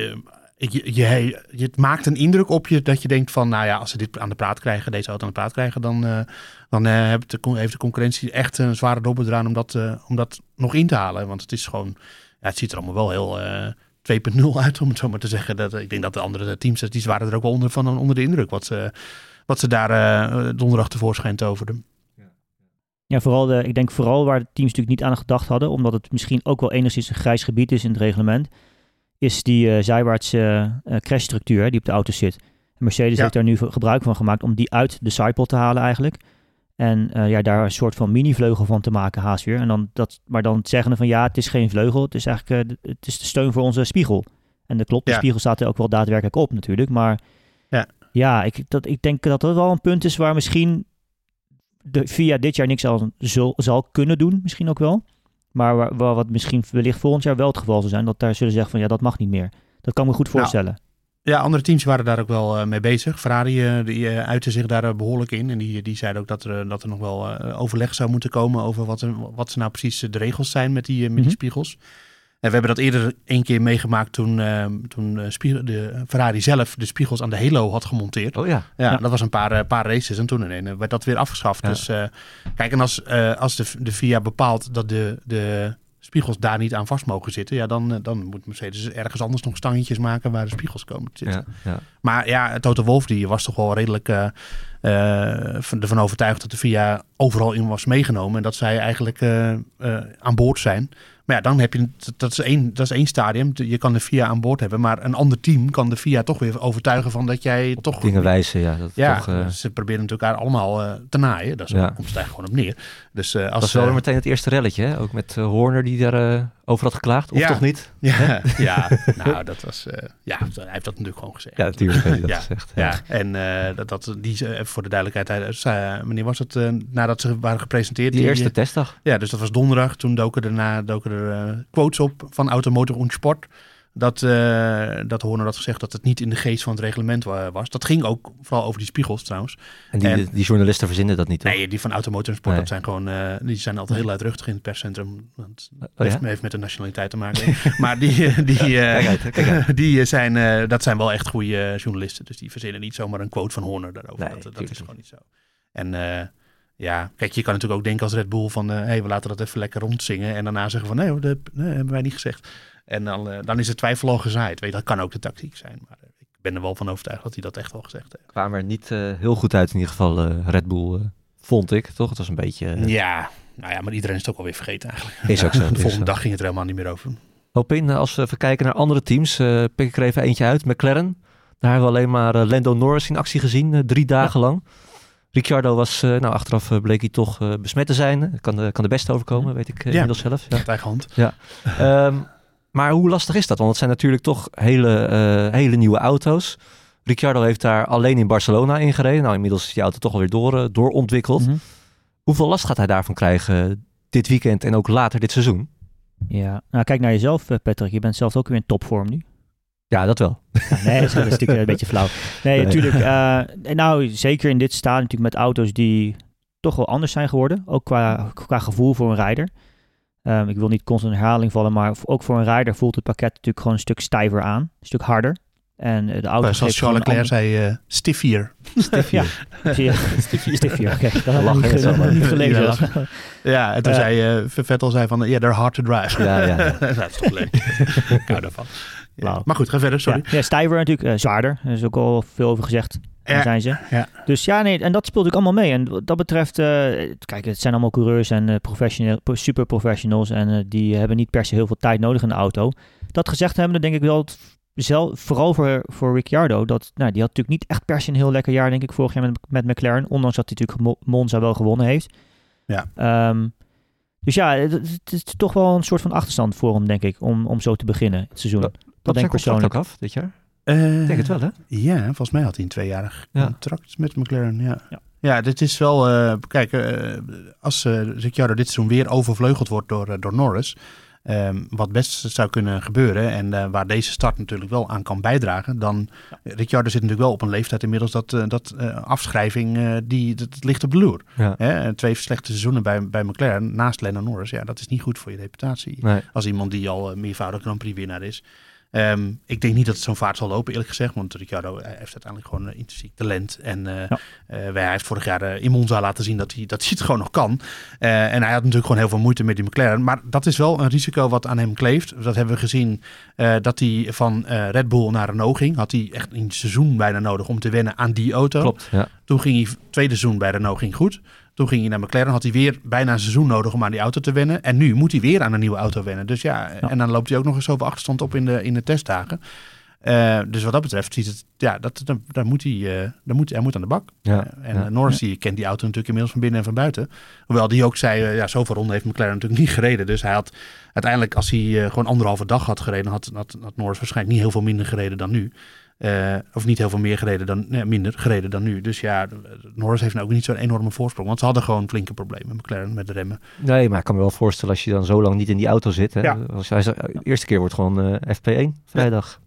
je, je, je, het maakt een indruk op je dat je denkt van, nou ja, als ze dit aan de praat krijgen, deze auto aan de praat krijgen, dan, eh, dan eh, heeft, de, heeft de concurrentie echt een zware dobber eraan om dat, eh, om dat nog in te halen. Want het is gewoon, ja, het ziet er allemaal wel heel eh 2.0 uit, om het zo maar te zeggen. Dat, ik denk dat de andere teams, die waren er ook wel onder, van onder de indruk wat ze, wat ze daar eh, donderdag tevoorschijn toverden. Ja, vooral de, ik denk vooral waar de teams natuurlijk niet aan gedacht hadden, omdat het misschien ook wel enigszins een grijs gebied is in het reglement, is die eh zijwaartse eh, eh, crashstructuur die op de auto zit. En Mercedes Ja. heeft daar nu gebruik van gemaakt om die uit de sidepod te halen eigenlijk. En eh, ja, daar een soort van mini-vleugel van te maken, haast weer. En dan dat, maar dan het zeggen van ja, het is geen vleugel, het is eigenlijk eh, de- het is de steun voor onze spiegel. En dat klopt, de Ja. spiegel staat er ook wel daadwerkelijk op natuurlijk. Maar Ja. ja, ik, dat, ik denk dat dat wel een punt is waar misschien de VIA dit jaar niks zal, zal, zal kunnen doen, misschien ook wel. Maar waar, waar wat misschien wellicht volgend jaar wel het geval zal zijn, dat daar zullen zeggen van ja, dat mag niet meer. Dat kan me goed Nou, voorstellen. Ja, andere teams waren daar ook wel eh, mee bezig. Ferrari eh, die, eh, uitte zich daar eh, behoorlijk in. En die, die zeiden ook dat er, dat er nog wel overleg zou moeten komen over wat, er, wat ze nou precies de regels zijn met die, met die Mhm. spiegels. En we hebben dat eerder een keer meegemaakt toen, toen de Ferrari zelf de spiegels aan de Halo had gemonteerd. Oh ja, Ja, Ja. dat was een paar, paar races en toen ineens werd dat weer afgeschaft. Ja. Dus kijk, en als, als de, de FIA bepaalt dat de, de spiegels daar niet aan vast mogen zitten, ja, dan, eh, dan moet Mercedes ergens anders nog stangetjes maken waar de spiegels komen te zitten. ja, ja. Maar ja, Toto Wolff die was toch wel redelijk eh, ervan overtuigd dat de VIA overal in was meegenomen. En dat zij eigenlijk eh, eh, aan boord zijn. Maar ja, dan heb je, dat is één, dat is één stadium. Je kan de VIA aan boord hebben. Maar een ander team kan de VIA toch weer overtuigen van dat jij toch... dingen wijzen, ja. Dat, Ja, toch, eh, ze proberen natuurlijk elkaar allemaal eh, te naaien. Dat is, Ja. komt het eigenlijk gewoon op neer. Dus eh, dat als was wel eh, meteen het eerste relletje, hè? ook met eh, Horner die daar eh, over had geklaagd, of Ja. toch niet? Ja, ja, nou, dat was... eh, ja, hij heeft dat natuurlijk gewoon gezegd. Ja, natuurlijk heeft hij dat Ja, gezegd. Ja, en eh, dat, dat, die, eh, voor de duidelijkheid, wanneer was het eh, nadat ze waren gepresenteerd? Die eerste testdag. ja, dus dat was donderdag. Toen doken, daarna, doken er quotes op van Automotor und Sport. Dat, eh dat Horner had gezegd dat het niet in de geest van het reglement wa- was. Dat ging ook vooral over die spiegels trouwens. En die, En- die journalisten verzinnen dat niet? Nee, die van Automotor en Sport, Nee. dat zijn gewoon, eh, die zijn altijd heel luidruchtig in het perscentrum. Want Oh, heeft, ja? heeft met de nationaliteit te maken. maar die, die, eh, Kijk uit, kijk uit. die zijn, dat zijn wel echt goede journalisten. Dus die verzinnen niet zomaar een quote van Horner daarover. Nee, dat, dat is gewoon niet zo. En ja, kijk, je kan natuurlijk ook denken als Red Bull van... hé, hey, we laten dat even lekker rondzingen. En daarna zeggen van, nee hoor, dat nee, hebben wij niet gezegd. En dan, eh, dan is het twijfel al gezaaid. Weet, je, dat kan ook de tactiek zijn. Maar eh, ik ben er wel van overtuigd dat hij dat echt wel gezegd heeft. Kwamen er niet eh, heel goed uit in ieder geval, Red Bull, vond ik, toch? Het was een beetje... Ja, nou ja, maar iedereen is het ook alweer vergeten eigenlijk. Is ook zo, De volgende zo. dag ging het er helemaal niet meer over. Hoop in, eh, als we even kijken naar andere teams, pik ik er even eentje uit. McLaren, daar hebben we alleen maar Lando Norris in actie gezien, drie dagen lang. Ricciardo was, nou achteraf bleek hij toch besmet te zijn. Kan de, kan de beste overkomen, weet ik Ja. inmiddels zelf. Ja. Met eigen hand. Ehm, maar hoe lastig is dat? Want het zijn natuurlijk toch hele, eh, hele nieuwe auto's. Ricciardo heeft daar alleen in Barcelona in gereden. Nou, inmiddels is die auto toch alweer door, eh, doorontwikkeld. Mhm. Hoeveel last gaat hij daarvan krijgen dit weekend en ook later dit seizoen? Ja, nou kijk naar jezelf eh, Patrick, je bent zelf ook weer in topvorm nu. Ja, dat wel. Ja, nee, dat is natuurlijk een beetje flauw. Nee, Nee. natuurlijk. eh, nou, zeker in dit stadium natuurlijk met auto's die toch wel anders zijn geworden. Ook qua, qua gevoel voor een rijder. Ehm, ik wil niet constant in herhaling vallen, maar ook voor een rijder voelt het pakket natuurlijk gewoon een stuk stijver aan. Een stuk harder. En eh, de auto Zoals Charles Leclerc zei, eh stiffier. Ja, ja. Stiffier. Oké, dat Lachen niet, niet gelezen. Ja, Ja, en toen Eh. zei eh, Vettel zei van, ja, they're hard to drive. Ja, ja, ja. dat is toch leuk. Ik hou daarvan. Ja. Maar goed, ga verder, sorry. Ja, ja, stijver natuurlijk, zwaarder. Er is ook al veel over gezegd. Daar Ja, zijn ze. ja. Dus ja, nee, en dat speelt ook allemaal mee. En wat dat betreft, eh, kijk, het zijn allemaal coureurs en eh professioneel, super professionals. En eh, die hebben niet per se heel veel tijd nodig in de auto. dat gezegd hebben, dan denk ik wel, dat zelf, vooral voor, voor Ricciardo, dat, nou, die had natuurlijk niet echt per se een heel lekker jaar, denk ik, vorig jaar met, met McLaren. Ondanks dat hij natuurlijk Mo- Monza wel gewonnen heeft. Ja. Ehm, dus ja, het, het is toch wel een soort van achterstand voor hem, denk ik, om, om zo te beginnen het seizoen. Dat Loopt denk ik persoonlijk. ook af dit jaar? Eh, Ik denk het wel, hè? Ja, volgens mij had hij een tweejarig Ja. contract met McLaren. Ja, Ja. ja. dit is wel. eh, kijk, eh, als eh Ricciardo dit seizoen weer overvleugeld wordt door, eh, door Norris. ehm, wat best zou kunnen gebeuren. En eh, waar deze start natuurlijk wel aan kan bijdragen. Dan. Ricciardo zit natuurlijk wel op een leeftijd inmiddels dat, eh, dat eh, afschrijving. eh, die, dat, ligt op de loer. Ja. Hè? En Twee slechte seizoenen bij, bij McLaren naast Lennon Norris. Ja, dat is niet goed voor je reputatie. Nee. Als iemand die al eh, meervoudig Grand Prix winnaar is. Ehm, ik denk niet dat het zo'n vaart zal lopen, eerlijk gezegd. Want Ricciardo eh, heeft uiteindelijk gewoon een intrinsiek talent. En Ja. wij- hij heeft vorig jaar in Monza laten zien dat hij, dat hij het gewoon nog kan. En hij had natuurlijk gewoon heel veel moeite met die McLaren. Maar dat is wel een risico wat aan hem kleeft. Dat hebben we gezien dat hij van Red Bull naar Renault ging. Had hij echt een seizoen bijna nodig om te wennen aan die auto. Klopt, ja. Toen ging hij, tweede seizoen bij Renault ging goed. Toen ging hij naar McLaren, had hij weer bijna een seizoen nodig om aan die auto te wennen. En nu moet hij weer aan een nieuwe auto wennen. Dus ja, en dan loopt hij ook nog eens zoveel achterstand op in de, in de testdagen. Eh, dus wat dat betreft ziet het, ja, dat, daar moet hij, daar moet, hij moet aan de bak. Ja, Eh, en ja. Norris die kent die auto natuurlijk inmiddels van binnen en van buiten. Hoewel die ook zei, ja, zoveel ronden heeft McLaren natuurlijk niet gereden. Dus hij had uiteindelijk, als hij gewoon anderhalve dag had gereden, had, had, had Norris waarschijnlijk niet heel veel minder gereden dan nu. Eh, of niet heel veel meer gereden dan, nee, minder gereden dan nu. Dus ja, Norris heeft nou ook niet zo'n enorme voorsprong. Want ze hadden gewoon flinke problemen, McLaren, met de remmen. Nee, maar ik kan me wel voorstellen als je dan zo lang niet in die auto zit. Hè? Ja. Als hij, de eerste keer wordt gewoon eh, FP1 vrijdag.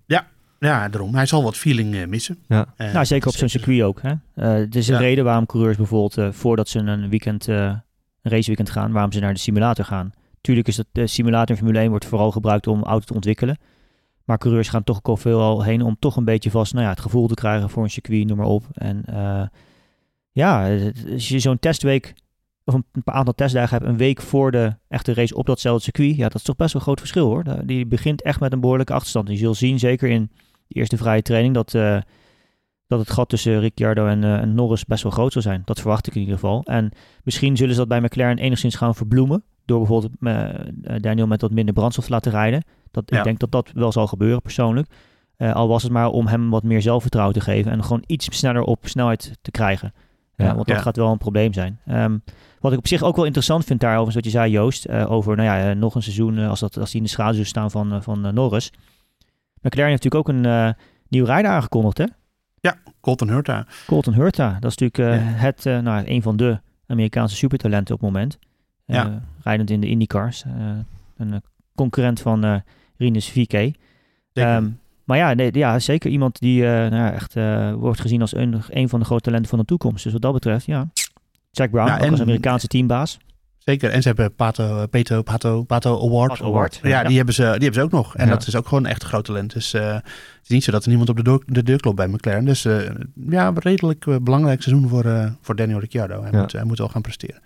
Ja, daarom. Hij zal wat feeling eh, missen. Ja. Eh, Nou, zeker op zo'n zeker. circuit ook. Hè? Eh, het is een Ja. reden waarom coureurs bijvoorbeeld eh, voordat ze een weekend, eh, een raceweekend gaan, waarom ze naar de simulator gaan. Tuurlijk is dat de simulator in Formule 1 wordt vooral gebruikt om auto te ontwikkelen. Maar coureurs gaan toch ook veel al heen om toch een beetje vast nou ja, het gevoel te krijgen voor een circuit, noem maar op. En eh, ja, als je zo'n testweek of een aantal testdagen hebt, een week voor de echte race op datzelfde circuit, ja, dat is toch best wel een groot verschil hoor. Die begint echt met een behoorlijke achterstand. Je zult zien, zeker in de eerste vrije training, dat, eh, dat het gat tussen Ricciardo en, eh, en Norris best wel groot zal zijn. Dat verwacht ik in ieder geval. En misschien zullen ze dat bij McLaren enigszins gaan verbloemen. Door bijvoorbeeld eh, eh, Daniel met wat minder brandstof te laten rijden. Dat, Ja. Ik denk dat dat wel zal gebeuren persoonlijk. Eh, al was het maar om hem wat meer zelfvertrouwen te geven. En gewoon iets sneller op snelheid te krijgen. Ja, Ja. want dat Ja. gaat wel een probleem zijn. Ehm, wat ik op zich ook wel interessant vind daarover, is wat je zei Joost. over nou ja, nog een seizoen als, dat, als die in de schaduw staan van, van Norris. McLaren heeft natuurlijk ook een nieuw rijder aangekondigd hè? Colton Hurta. Colton Hurta. Dat is natuurlijk Ja. het, nou, een van de Amerikaanse supertalenten op het moment. Eh, Ja. rijdend in de IndyCars. eh, een eh, concurrent van eh Rinus VK. Zeker. Ehm, maar ja, nee, ja, zeker iemand die eh, nou ja, echt eh, wordt gezien als een, een van de grote talenten van de toekomst. Dus wat dat betreft, ja. Jack Brown, Ja, ook en- als Amerikaanse teambaas. Zeker. En ze hebben Pato, Pato, Pato Award. Pato Award, Ja, ja. Die, hebben ze, die hebben ze ook nog. En Ja. dat is ook gewoon echt een groot talent. Dus eh, het is niet zo dat er niemand op de deur, de deur klopt bij McLaren. Dus eh, ja, redelijk eh, belangrijk seizoen voor, eh, voor Daniel Ricciardo. Hij, moet, hij moet wel gaan presteren.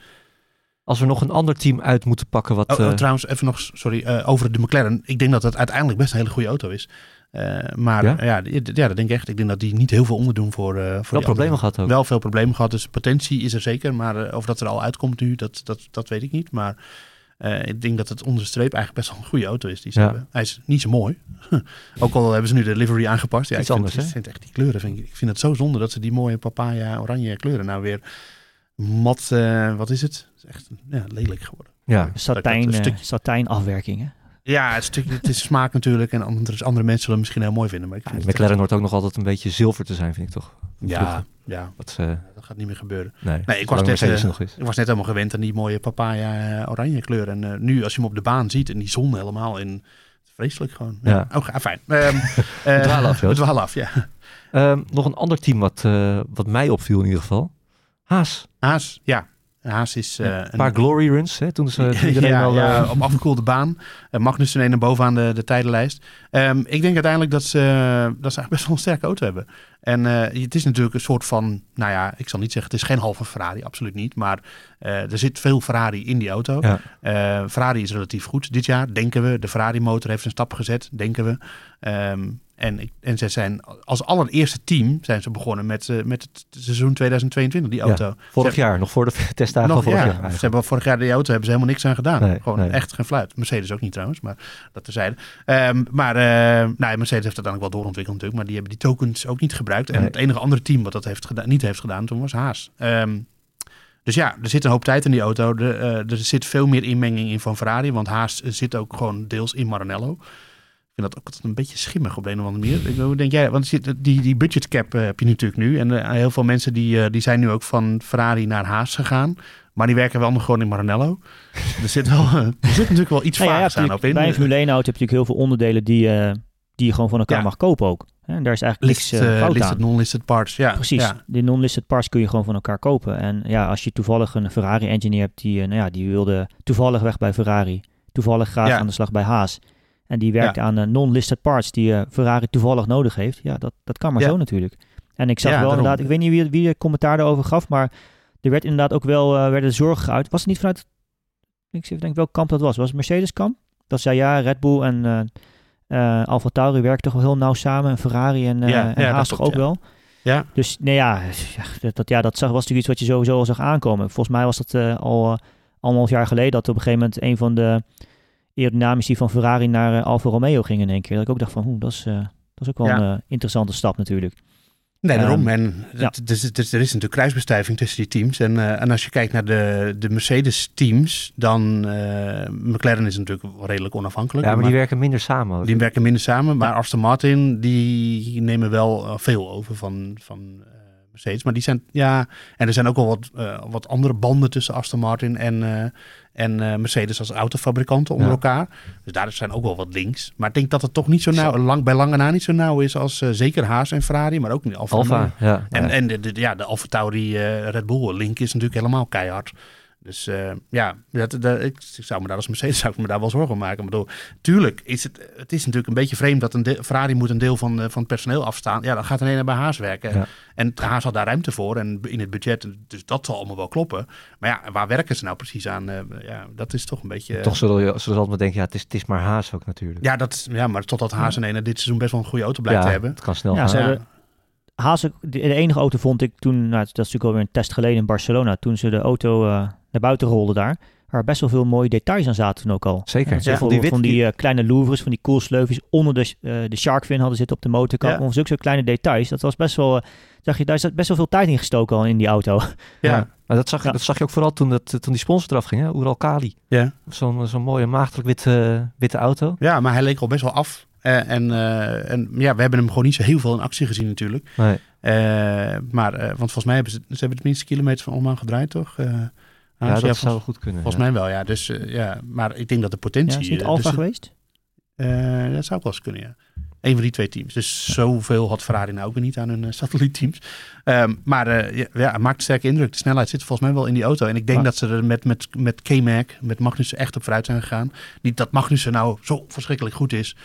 Als we nog een ander team uit moeten pakken wat... Oh, oh, eh, trouwens, even nog, sorry, eh, over de McLaren. Ik denk dat het uiteindelijk best een hele goede auto is. Eh, maar Ja? ja? Dat denk ik echt. Ik denk dat die niet heel veel onderdoen voor, eh voor wel problemen gehad ook. Wel veel problemen gehad, dus potentie is er zeker. Maar of dat er al uitkomt nu, dat, dat, dat weet ik niet. Maar ik denk dat het onder de streep eigenlijk best wel een goede auto is die ze Ja. hebben. Hij is niet zo mooi. Ook al hebben ze nu de livery aangepast. Ja, Iets ik vind, anders, ik hè? vind echt die kleuren. Vind ik, ik vind het zo zonde dat ze die mooie papaya oranje kleuren nou weer mat, eh, wat is het? Het is echt ja, lelijk geworden. Ja, Satijn, een eh, stukje- satijnafwerkingen. Ja, het, stukje, het is smaak natuurlijk. En andere, andere mensen zullen het misschien heel mooi vinden. Maar ik vind het McLaren hoort ook nog altijd een beetje zilver te zijn, vind ik toch? Ja, ja, Wat, eh, dat gaat niet meer gebeuren. nee, Nee, ik was net, Mercedes nog is. Ik was net helemaal gewend aan die mooie papaya eh, oranje kleur. En nu, als je hem op de baan ziet en die zon helemaal in... Vreselijk gewoon. Ja. Ja. Oh, fijn. We dwalen af, dwalen af, ja. Ehm, nog een ander team wat, eh, wat mij opviel in ieder geval. Haas. Haas, ja. Haas is... eh, Een paar glory runs, hè, toen ze iedereen ja, al... ja, eh, op afgekoelde baan. Uh, Magnussen een naar bovenaan de, de tijdenlijst. Ehm, ik denk uiteindelijk dat ze, dat ze eigenlijk best wel een sterke auto hebben. En eh, het is natuurlijk een soort van, nou ja, ik zal niet zeggen, het is geen halve Ferrari, absoluut niet. Maar eh, er zit veel Ferrari in die auto. Ja. Eh, Ferrari is relatief goed dit jaar, denken we. De Ferrari-motor heeft een stap gezet, denken we. Ehm, en, en ze zijn als allereerste team zijn ze begonnen met, met het seizoen 2022, die auto. Vorig jaar, nog voor de testdagen nog, van vorig ja, jaar. ze hebben vorig jaar die auto hebben ze helemaal niks aan gedaan. Nee, Gewoon nee. echt geen fluit. Mercedes ook niet trouwens, maar dat terzijde. Ehm maar eh nou, Mercedes heeft dat dan ook wel doorontwikkeld natuurlijk, maar die hebben die tokens ook niet gebruikt. En Nee. het enige andere team wat dat heeft gedaan, niet heeft gedaan toen was Haas. Ehm, dus ja, er zit een hoop tijd in die auto. De, eh, er zit veel meer inmenging in van Ferrari, want Haas eh, zit ook gewoon deels in Maranello. Ik vind dat ook altijd een beetje schimmig op de een of andere manier. Ik, denk jij? Want die, die budget cap eh, heb je natuurlijk nu. En heel veel mensen die, die zijn nu ook van Ferrari naar Haas gegaan. Maar die werken wel nog gewoon in Maranello. er zit, wel, er zit natuurlijk wel iets Nou ja, vaags aan op in. bij een Formule 1 auto heb je natuurlijk heel veel onderdelen die, die je gewoon van elkaar Ja. mag kopen ook. En daar is eigenlijk List, niks eh, eh, fout listed, aan. non-listed parts. Ja, Precies, Ja. de non-listed parts kun je gewoon van elkaar kopen. En ja, als je toevallig een Ferrari-engineer hebt die, eh, nou ja, die wilde toevallig weg bij Ferrari, toevallig graag Ja. aan de slag bij Haas. En die werkt Ja. aan eh, non-listed parts die eh, Ferrari toevallig nodig heeft. Ja, dat, dat kan maar zo natuurlijk. En ik zag wel daarom. inderdaad, ik weet niet wie, wie de commentaar daarover gaf, maar er werd inderdaad ook wel eh, werden zorgen geuit. Was het niet vanuit, ik denk welk kamp dat was? Was het Mercedes kamp? Dat zei ja, Red Bull en eh Alfa Tauri werken toch wel heel nauw samen. En Ferrari en, Ja, en ja, Haas toch ook ja. wel. Ja. Dus nee, ja, dat, dat- ja, dat zag, was natuurlijk iets wat je sowieso al zag aankomen. Volgens mij was dat eh, al uh, anderhalf jaar geleden dat op een gegeven moment een van de aerodynamici van Ferrari naar Alfa Romeo ging in één keer. Dat ik ook dacht van, hoe, dat is, dat is ook wel een interessante stap natuurlijk. Nee, daarom. Ehm, en ja. het, er is natuurlijk kruisbestuiving tussen die teams. En, eh, en als je kijkt naar de, de Mercedes-teams, dan... eh McLaren is natuurlijk redelijk onafhankelijk. Ja, maar die werken minder samen. Die werken minder samen, maar Aston Martin die nemen wel eh, veel over van, van Mercedes. Maar die zijn, ja, en er zijn ook wel wat, eh, wat andere banden tussen Aston Martin en, eh, en eh, Mercedes als autofabrikanten onder Ja. elkaar. Dus daar zijn ook wel wat links. Maar ik denk dat het toch niet zo nauw, lang, bij lange na niet zo nauw is als zeker Haas en Ferrari, maar ook niet Alfa. Alfa, ja. En, ja. en de, de- ja, de Alfa Tauri Red Bull link is natuurlijk helemaal keihard. Dus eh, ja, dat, dat, ik, ik zou me daar als Mercedes zou ik me daar wel zorgen om maken. Maar bedoel, tuurlijk is het, het is natuurlijk een beetje vreemd dat een de- Ferrari moet een deel van, eh, van het personeel afstaan. Ja, dan gaat alleen bij Haas werken. Ja. En Haas had daar ruimte voor en in het budget, dus dat zal allemaal wel kloppen. Maar ja, waar werken ze nou precies aan? Eh, ja, dat is toch een beetje... Toch zullen je zullen ze altijd maar denken, ja, het is, het is maar Haas ook natuurlijk. ja, dat, ja, maar totdat Haas en ene dit seizoen best wel een goede auto blijft Ja, hebben. het kan snel Ja, gaan. ze Ja. hebben- De, de enige auto vond ik toen, nou, dat is natuurlijk alweer een test geleden in Barcelona, toen ze de auto eh, naar buiten rolden daar, waar best wel veel mooie details aan zaten toen ook al. Zeker. Ja, Ja, van, die, van die eh, kleine louvres, van die koelsleufjes onder de, eh, de sharkfin hadden zitten op de motorkap. Ja. Of zulke soort kleine details. Dat was best wel, zag je, daar zat best wel veel tijd in gestoken al in die auto. Ja, Maar dat zag, je- Ja. dat zag je ook vooral toen, dat, toen die sponsor eraf ging, hè? Ural Kali. ja. Zo'n zo'n mooie maagdelijk witte, witte auto. Ja, maar hij leek al best wel af. Eh, en, eh, en ja, we hebben hem gewoon niet zo heel veel in actie gezien natuurlijk. Nee. Eh, maar, eh, want volgens mij hebben ze, ze hebben de minste kilometers van allemaal gedraaid, toch? Eh, Ja, dat ja, zou vol- goed kunnen. volgens ja. mij wel, ja. Dus ja, maar ik denk dat de Ja, potentie... is het niet Alfa dus- geweest? eh, dat zou ook wel eens kunnen, ja. Een van die twee teams. Dus zoveel had Ferrari nou ook weer niet aan hun satellietteams. Ehm, maar eh, ja, ja, het maakt een sterke indruk. De snelheid zit volgens mij wel in die auto. En ik denk dat ze er met, met, met K-Mac, met Magnussen echt op vooruit zijn gegaan. Niet dat Magnussen nou zo verschrikkelijk goed is.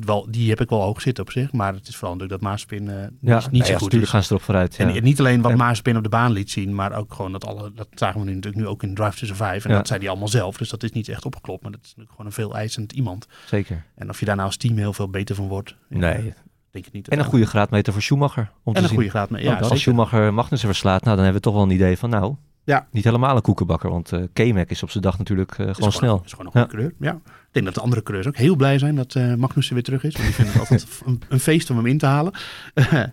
Wel, die heb ik wel hoog zitten op zich. Maar het is vooral natuurlijk dat Maaspin eh, Ja, niet, nee, zo ja, goed natuurlijk is. gaan ze erop vooruit. Ja. En, en niet alleen wat Maaspin op de baan liet zien, maar ook gewoon dat alle, dat zagen we nu natuurlijk nu ook in Drive to Survive. En dat zei hij allemaal zelf. Dus dat is niet echt opgeklopt. Maar dat is natuurlijk gewoon een veel eisend iemand. Zeker. En of je daar nou als team heel veel beter van wordt, ja, Nee. denk ik niet. En een goede graadmeter voor Schumacher. Om en te een zien. goede graad mee. Ja. Als. Schumacher Magnussen verslaat, nou, dan hebben we toch wel een idee van, nou, Ja. niet helemaal een koekenbakker. Want eh K-Mac is op zijn dag natuurlijk eh, Is gewoon snel. Is gewoon een goede coureur. Ja. Ik denk dat de andere coureurs ook heel blij zijn dat eh Magnussen weer terug is. Want die vinden het altijd een, een feest om hem in te halen.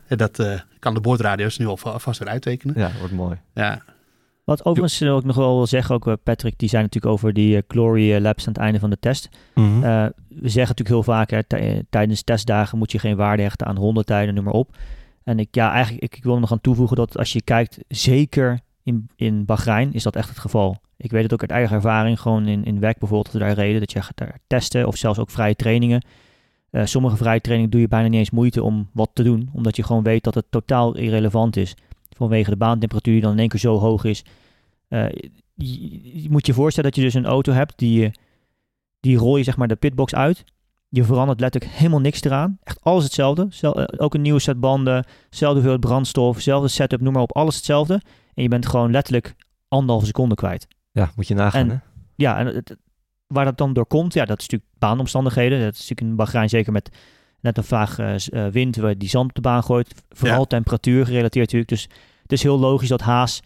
En dat eh, kan de boordradio's nu al va- vast weer uittekenen. Ja, wordt mooi. Ja, Wat overigens eh, ook nog wel wil zeggen, ook eh, Patrick, die zei natuurlijk over die eh, glory eh, laps aan het einde van de test. Mhm. Eh, we zeggen natuurlijk heel vaak, hè, eh, tijdens testdagen moet je geen waarde hechten aan rondetijden, noem maar op. En ik, ja, eigenlijk, ik, ik wil nog aan toevoegen dat als je kijkt, zeker in, in Bahrein is dat echt het geval. Ik weet het ook uit eigen ervaring, gewoon in, in WEC bijvoorbeeld, dat we daar reden, dat je gaat daar testen of zelfs ook vrije trainingen. Eh, sommige vrije trainingen doe je bijna niet eens moeite om wat te doen, omdat je gewoon weet dat het totaal irrelevant is. Vanwege de baantemperatuur die dan in één keer zo hoog is. Eh, je, moet je voorstellen dat je dus een auto hebt die, die rol je zeg maar de pitbox uit. Je verandert letterlijk helemaal niks eraan. Echt alles hetzelfde. Zel- eh, ook een nieuwe set banden, zelfde hoeveelheid brandstof, zelfde setup, noem maar op, alles hetzelfde. En je bent gewoon letterlijk anderhalve seconde kwijt. Ja, moet je nagaan. En- hè? Ja, en het, waar dat dan door komt, ja, dat is natuurlijk baanomstandigheden. Dat is natuurlijk in Bahrein zeker met net een vaag eh, eh, wind waar die zand op de baan gooit. Vooral Ja. temperatuur gerelateerd natuurlijk. Dus het is heel logisch dat Haas,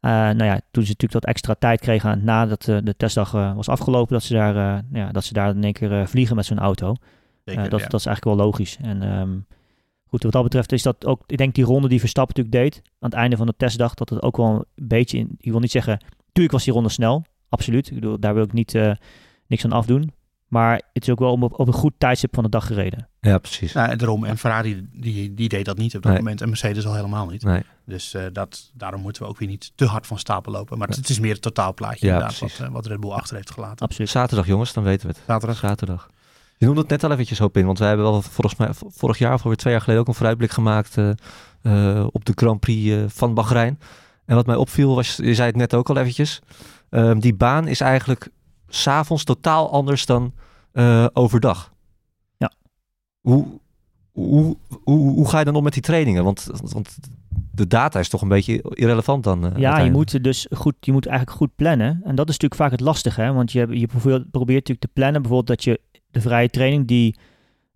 eh, nou ja, toen ze natuurlijk dat extra tijd kregen nadat eh, de testdag was afgelopen, dat ze daar, ja, dat ze daar in één keer vliegen met zo'n auto. Zeker, dat, ja. dat is eigenlijk wel logisch. En ehm, goed, wat dat betreft is dat ook, ik denk die ronde die Verstappen natuurlijk deed aan het einde van de testdag, dat het ook wel een beetje in, ik wil niet zeggen, tuurlijk was die ronde snel, absoluut. Ik bedoel, daar wil ik niet eh, niks aan afdoen. Maar het is ook wel op, op een goed tijdstip van de dag gereden. Ja, precies. Nou, en daarom. En Ferrari die, die deed dat niet op dat Nee. moment. En Mercedes al helemaal niet. Nee. Dus eh, dat, daarom moeten we ook weer niet te hard van stapel lopen. Maar het, het is meer het totaalplaatje Ja, inderdaad, wat, eh, wat Red Bull achter heeft gelaten. Absoluut. Zaterdag jongens, dan weten we het. Zaterdag. Zaterdag. Je noemde het net al eventjes op in, want wij hebben wel volgens mij vorig jaar of alweer twee jaar geleden ook een vooruitblik gemaakt eh, eh, op de Grand Prix eh, van Bahrein. En wat mij opviel was, je zei het net ook al eventjes, ehm, die baan is eigenlijk s'avonds totaal anders dan overdag. Ja. Hoe, hoe, hoe, hoe ga je dan om met die trainingen? Want, want de data is toch een beetje irrelevant dan. Ja, je moet dus goed, je moet eigenlijk goed plannen. En dat is natuurlijk vaak het lastige, hè? want je, je probeert, probeert natuurlijk te plannen, bijvoorbeeld dat je de vrije training die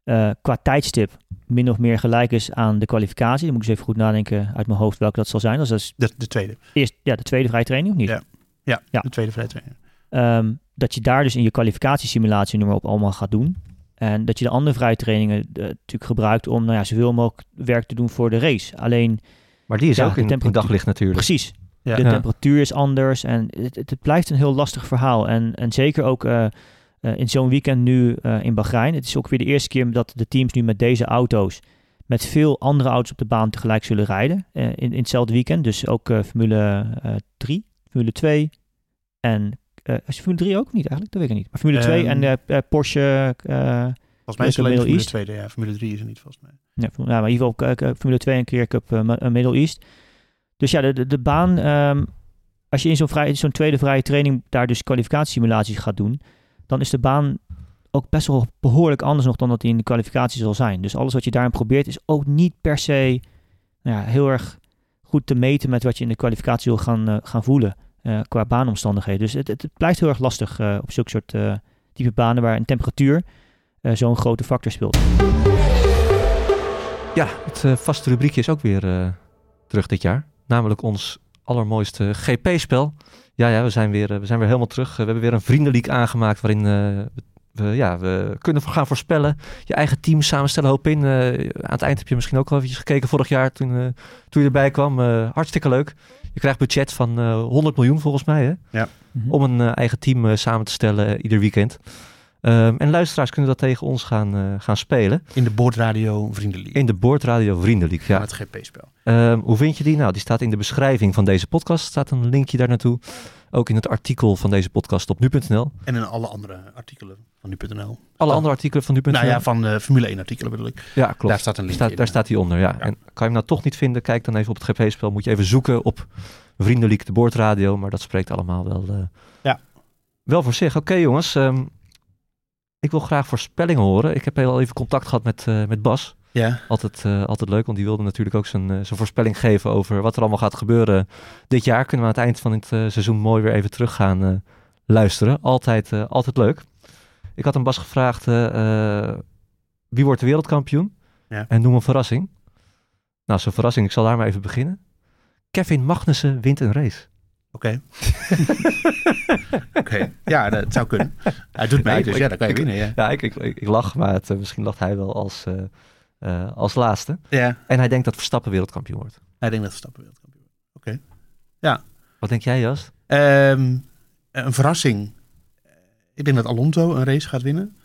eh, qua tijdstip min of meer gelijk is aan de kwalificatie. Dan moet ik eens even goed nadenken uit mijn hoofd welke dat zal zijn. Dus dat is De, de tweede. eerst ja, de tweede vrije training, of niet? Ja. Ja, Ja. de tweede vrije training. Ehm, dat je daar dus in je kwalificatiesimulatie noem maar op allemaal gaat doen. En dat je de andere vrije trainingen eh, natuurlijk gebruikt om nou ja, zoveel mogelijk werk te doen voor de race. Alleen, Maar die is Ja, ook de in, in daglicht natuurlijk. precies, Ja. de Ja. temperatuur is anders en het, het, het blijft een heel lastig verhaal. En, en zeker ook eh, eh, in zo'n weekend nu eh, in Bahrein. Het is ook weer de eerste keer dat de teams nu met deze auto's met veel andere auto's op de baan tegelijk zullen rijden eh, in, in hetzelfde weekend. Dus ook Formule eh 3, Formule 2 en is Formule 3 ook niet eigenlijk? Dat weet ik niet. Maar Formule 2 en Ehm, eh, eh, Porsche... Volgens mij is het Middle alleen de Formule East. tweede. Ja, Formule 3 is er niet volgens mij. Ja, maar in ieder geval Formule 2 en keer Cup Middle East. Dus ja, de, de, de baan, ehm, als je in zo'n, zo'n tweede vrije training daar dus kwalificatiesimulaties gaat doen, dan is de baan ook best wel behoorlijk anders nog dan dat die in de kwalificatie zal zijn. Dus alles wat je daarin probeert is ook niet per se nou ja, heel erg goed te meten met wat je in de kwalificatie wil gaan, eh, gaan voelen eh, qua baanomstandigheden. Dus het, het, blijft heel erg lastig eh, op zulke soort type banen waar een temperatuur zo'n grote factor speelt. Ja, het vaste rubriekje is ook weer terug dit jaar. Namelijk ons allermooiste GP-spel. Ja, ja, we zijn weer, eh, we zijn weer helemaal terug. Eh, we hebben weer een vriendenleak aangemaakt waarin eh, we, ja, we kunnen voor gaan voorspellen. Je eigen team samenstellen, hoop in. Eh, aan het eind heb je misschien ook wel eventjes gekeken vorig jaar toen, eh, toen je erbij kwam. Eh, hartstikke leuk. Je krijgt budget van eh 100 miljoen volgens mij, hè? Mhm. om een eigen team eh, samen te stellen ieder weekend. Ehm, en luisteraars kunnen dat tegen ons gaan, eh, gaan spelen. In de boordradio Vriendenlied. In de Boordradio Vriendenleague. Ja. Ja. het GP-spel. Ehm, hoe vind je die? Nou, die staat in de beschrijving van deze podcast. staat een linkje daar naartoe. Ook in het artikel van deze podcast op nu.nl. En in alle andere artikelen van nu.nl. Alle Oh. andere artikelen van nu.nl. Nou ja, van de Formule 1 artikelen bedoel ik. ja, klopt. Daar staat een link Staat, in. daar staat hij onder, ja. Ja. En kan je hem nou toch niet vinden, kijk dan even op het GP-spel. Moet je even zoeken op Vriendenliek, de boordradio. Maar dat spreekt allemaal wel, eh, Ja. wel voor zich. Oké jongens, ehm, ik wil graag voorspellingen horen. Ik heb heel even contact gehad met, eh, met Bas. Ja, Altijd, eh, altijd leuk, want die wilde natuurlijk ook zijn, eh, zijn voorspelling geven over wat er allemaal gaat gebeuren dit jaar. Kunnen we aan het eind van het seizoen mooi weer even terug gaan luisteren. Altijd, altijd leuk. Ik had hem Bas gevraagd, wie wordt de wereldkampioen? Ja. En noem een verrassing. Nou, zo'n verrassing, ik zal daar maar even beginnen. Kevin Magnussen wint een race. Oké. Oké, ja, dat zou kunnen. Hij doet mee, Ja, dus ik- ja, dan kan je ik- winnen, ja. Ja, ik, ik, ik, lach, maar het, eh, misschien lacht hij wel als, eh, eh, als laatste. Ja, En hij denkt dat Verstappen wereldkampioen wordt. hij denkt dat Verstappen wereldkampioen wordt. Wat denk jij, Joost? Ehm, een verrassing. Ik denk dat Alonso een race gaat winnen.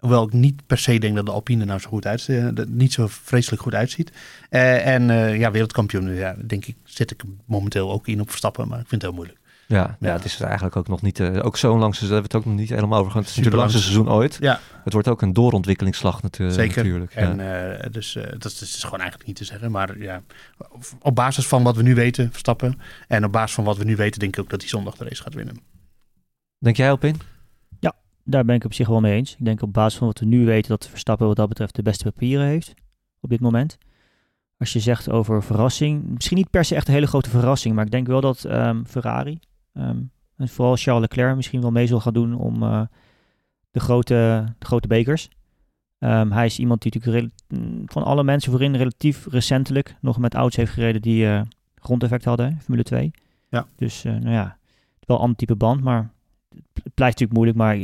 Hoewel ik niet per se denk dat de Alpine er nou zo goed uit, eh, het niet zo vreselijk goed uitziet. Eh, en eh, ja, wereldkampioen, ja, denk ik, zit ik momenteel ook in op Verstappen, maar ik vind het heel moeilijk. Ja, ja. Ja. het is eigenlijk ook nog niet... ook zo'n lang seizoen, daar hebben we het ook nog niet helemaal over gehad. Het is het Superlang. langste seizoen ooit. Ja. Het wordt ook een doorontwikkelingsslag natu- Zeker. natuurlijk. Ja. En dus dat, is, dat is gewoon eigenlijk niet te zeggen. Maar ja, op basis van wat we nu weten, Verstappen. En op basis van wat we nu weten, denk ik ook dat hij zondag de race gaat winnen. Denk jij op in? Daar ben ik op zich wel mee eens. Ik denk op basis van wat we nu weten dat Verstappen wat dat betreft de beste papieren heeft op dit moment. Als je zegt over verrassing, misschien niet per se echt een hele grote verrassing, maar ik denk wel dat ehm, Ferrari ehm, en vooral Charles Leclerc misschien wel mee zal gaan doen om eh, de, grote, de grote bekers. Ehm, hij is iemand die natuurlijk mm, van alle mensen voorin relatief recentelijk nog met auto's heeft gereden die eh grondeffect hadden, Formule 2. Ja. Dus eh, nou ja, wel een ander type band, maar het blijft natuurlijk moeilijk. Maar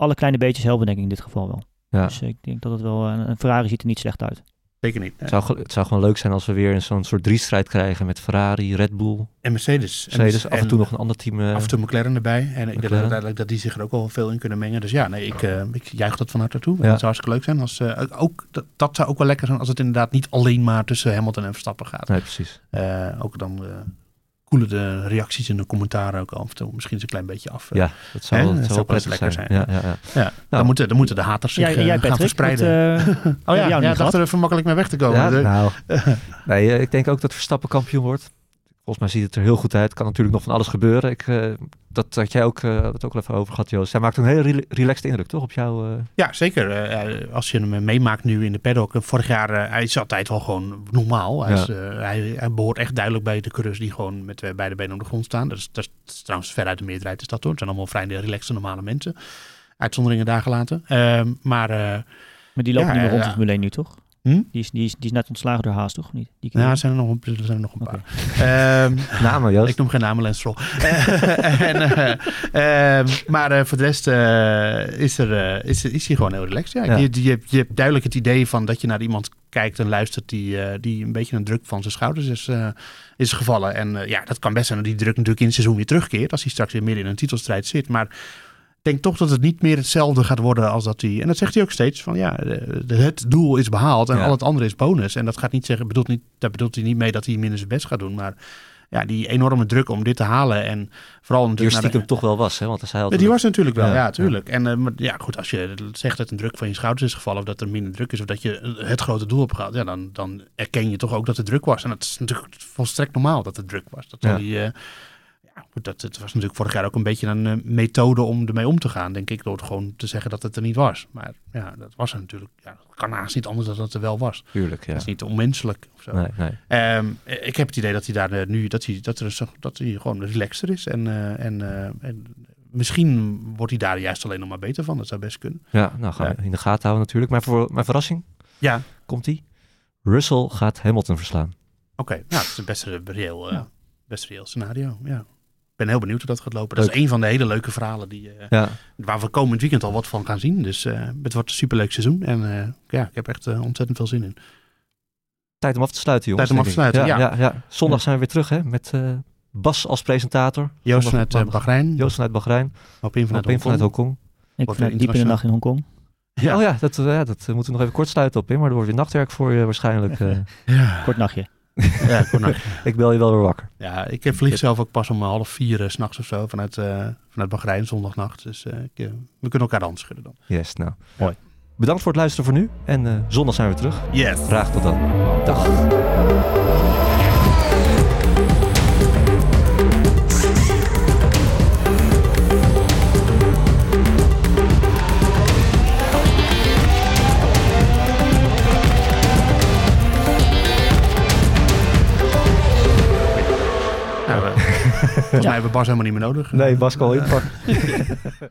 alle kleine beetjes helpen denk ik in dit geval wel. Ja. Dus eh, ik denk dat het wel, een, een Ferrari ziet er niet slecht uit. Zeker niet. Het zou, het zou gewoon leuk zijn als we weer zo'n soort driestrijd krijgen met Ferrari, Red Bull, En Mercedes. Mercedes, en, af en toe nog een ander team. eh, Af en toe McLaren erbij. En ik denk uiteindelijk dat die zich er ook wel veel in kunnen mengen. Dus ja, nee, ik, eh, ik juich dat van harte toe. Ja. Dat zou hartstikke leuk zijn. Als, eh, ook, dat, dat zou ook wel lekker zijn als het inderdaad niet alleen maar tussen Hamilton en Verstappen gaat. Nee, precies. Eh, ook dan eh, koelen de reacties en de commentaren ook af en toe misschien eens een klein beetje af. eh. Ja, dat zou, Dat dat zou zou wel best prettig lekker zijn. zijn, Ja, ja, ja. Ja, dan, moeten, dan moeten de haters zich Jij, eh, jij gaan Patrick, verspreiden. eh, oh ja, ja dacht er even makkelijk mee weg te komen. Ja, nou, nee, ik denk ook dat Verstappen kampioen wordt. Volgens mij ziet het er heel goed uit. Kan natuurlijk nog van alles gebeuren. Ik, eh, dat had jij ook, eh, het ook wel even over gehad, Joost. Hij maakt een hele rela- relaxed indruk, toch? Op jou. eh, Ja, zeker. Eh, als je hem meemaakt nu in de paddock. Vorig jaar, hij is altijd wel gewoon normaal. Hij, Ja. is, hij, hij behoort echt duidelijk bij de coureurs die gewoon met beide benen op de grond staan. Dat is, dat is trouwens veruit de meerderheid is dat hoor. Het zijn allemaal vrij relaxte normale mensen. Uitzonderingen daar gelaten. Ehm, maar eh, Maar die lopen Ja, niet meer rond in Formule 1 nu, toch? Hm? Die, is, die, is, die is net ontslagen door Haas, toch? Niet? Die ja, kerel? er zijn er nog, een- er zijn er nog een paar. Ehm, Namen, Joost. Ik noem geen namen, Lens en, eh, ehm, maar eh, voor de rest eh, is, er, eh, is, is hij gewoon heel relaxed. Ja, Ja. Je, je, hebt- je hebt duidelijk het idee van dat je naar iemand kijkt en luistert die, eh, die een beetje een druk van zijn schouders is, eh, is gevallen. En eh, ja, dat kan best zijn dat die druk natuurlijk in het seizoen weer terugkeert als hij straks weer midden in een titelstrijd zit. Maar denk toch dat het niet meer hetzelfde gaat worden als dat hij... En dat zegt hij ook steeds, van ja, het doel is behaald en Ja. al het andere is bonus. En dat gaat niet zeggen, bedoelt niet, daar bedoelt hij niet mee dat hij minder zijn best gaat doen, maar ja, die enorme druk om dit te halen. En vooral Die natuurlijk. de- stiekem toch wel was, hè? Want hij die was natuurlijk wel, Ja, ja, tuurlijk. En eh, maar ja, goed, als je zegt dat een druk van je schouders is gevallen, of dat er minder druk is, of dat je het grote doel hebt gehad, ja, dan, dan erken je toch ook dat er druk was. En dat is natuurlijk volstrekt normaal dat er druk was. Dat, Ja. die, ja, dat, het was natuurlijk vorig jaar ook een beetje een eh, methode om ermee om te gaan, denk ik, door het gewoon te zeggen dat het er niet was. Maar ja, dat was er natuurlijk. Ja, dat kan haast niet anders dan dat het er wel was. Tuurlijk, ja. Dat is niet onmenselijk of zo. Nee, nee. Ehm, ik heb het idee dat hij daar eh, nu dat hij, dat er, dat hij gewoon relaxter is. En, eh, en, eh, en misschien wordt hij daar juist alleen nog maar beter van. Dat zou best kunnen. Ja, nou gaan we in de gaten houden natuurlijk. Maar voor mijn verrassing Ja, komt hij. Russell gaat Hamilton verslaan. oké. Nou, dat is een best reëel, Ja. best reëel scenario. Ja. Ik ben heel benieuwd hoe dat gaat lopen. Dat Leuk. is een van de hele leuke verhalen die, eh, Ja, waar we komend weekend al wat van gaan zien. Dus eh, het wordt een superleuk seizoen. En eh, ja, ik heb echt ontzettend veel zin in. tijd om af te sluiten, jongens. Tijd om af te sluiten, ja. ja, Zondag zijn we weer terug, hè? Met eh, Bas als presentator. Joost vanuit Bahrein. Joost vanuit Bahrein. Hop in vanuit Op in vanuit Hongkong. Ik vanuit diep in de nacht in Hongkong. Ja. Oh ja, dat, ja, dat moeten we nog even kort sluiten op in. Maar er wordt weer nachtwerk voor je waarschijnlijk. eh. Ja, Kort nachtje. ja, nacht. ik bel je wel weer wakker. Ja, ik eh, vlieg zelf ook pas om half vier eh, s s'nachts of zo vanuit, eh vanuit Bahrein, zondagnacht. Dus ik, we kunnen elkaar de hand schudden dan. Yes, nou. Mooi. Bedankt voor het luisteren voor nu. En zondag zijn we terug. Yes. Graag tot dan. Dag. Volgens mij hebben we Bas helemaal niet meer nodig. Nee, Bas kan wel inpakken.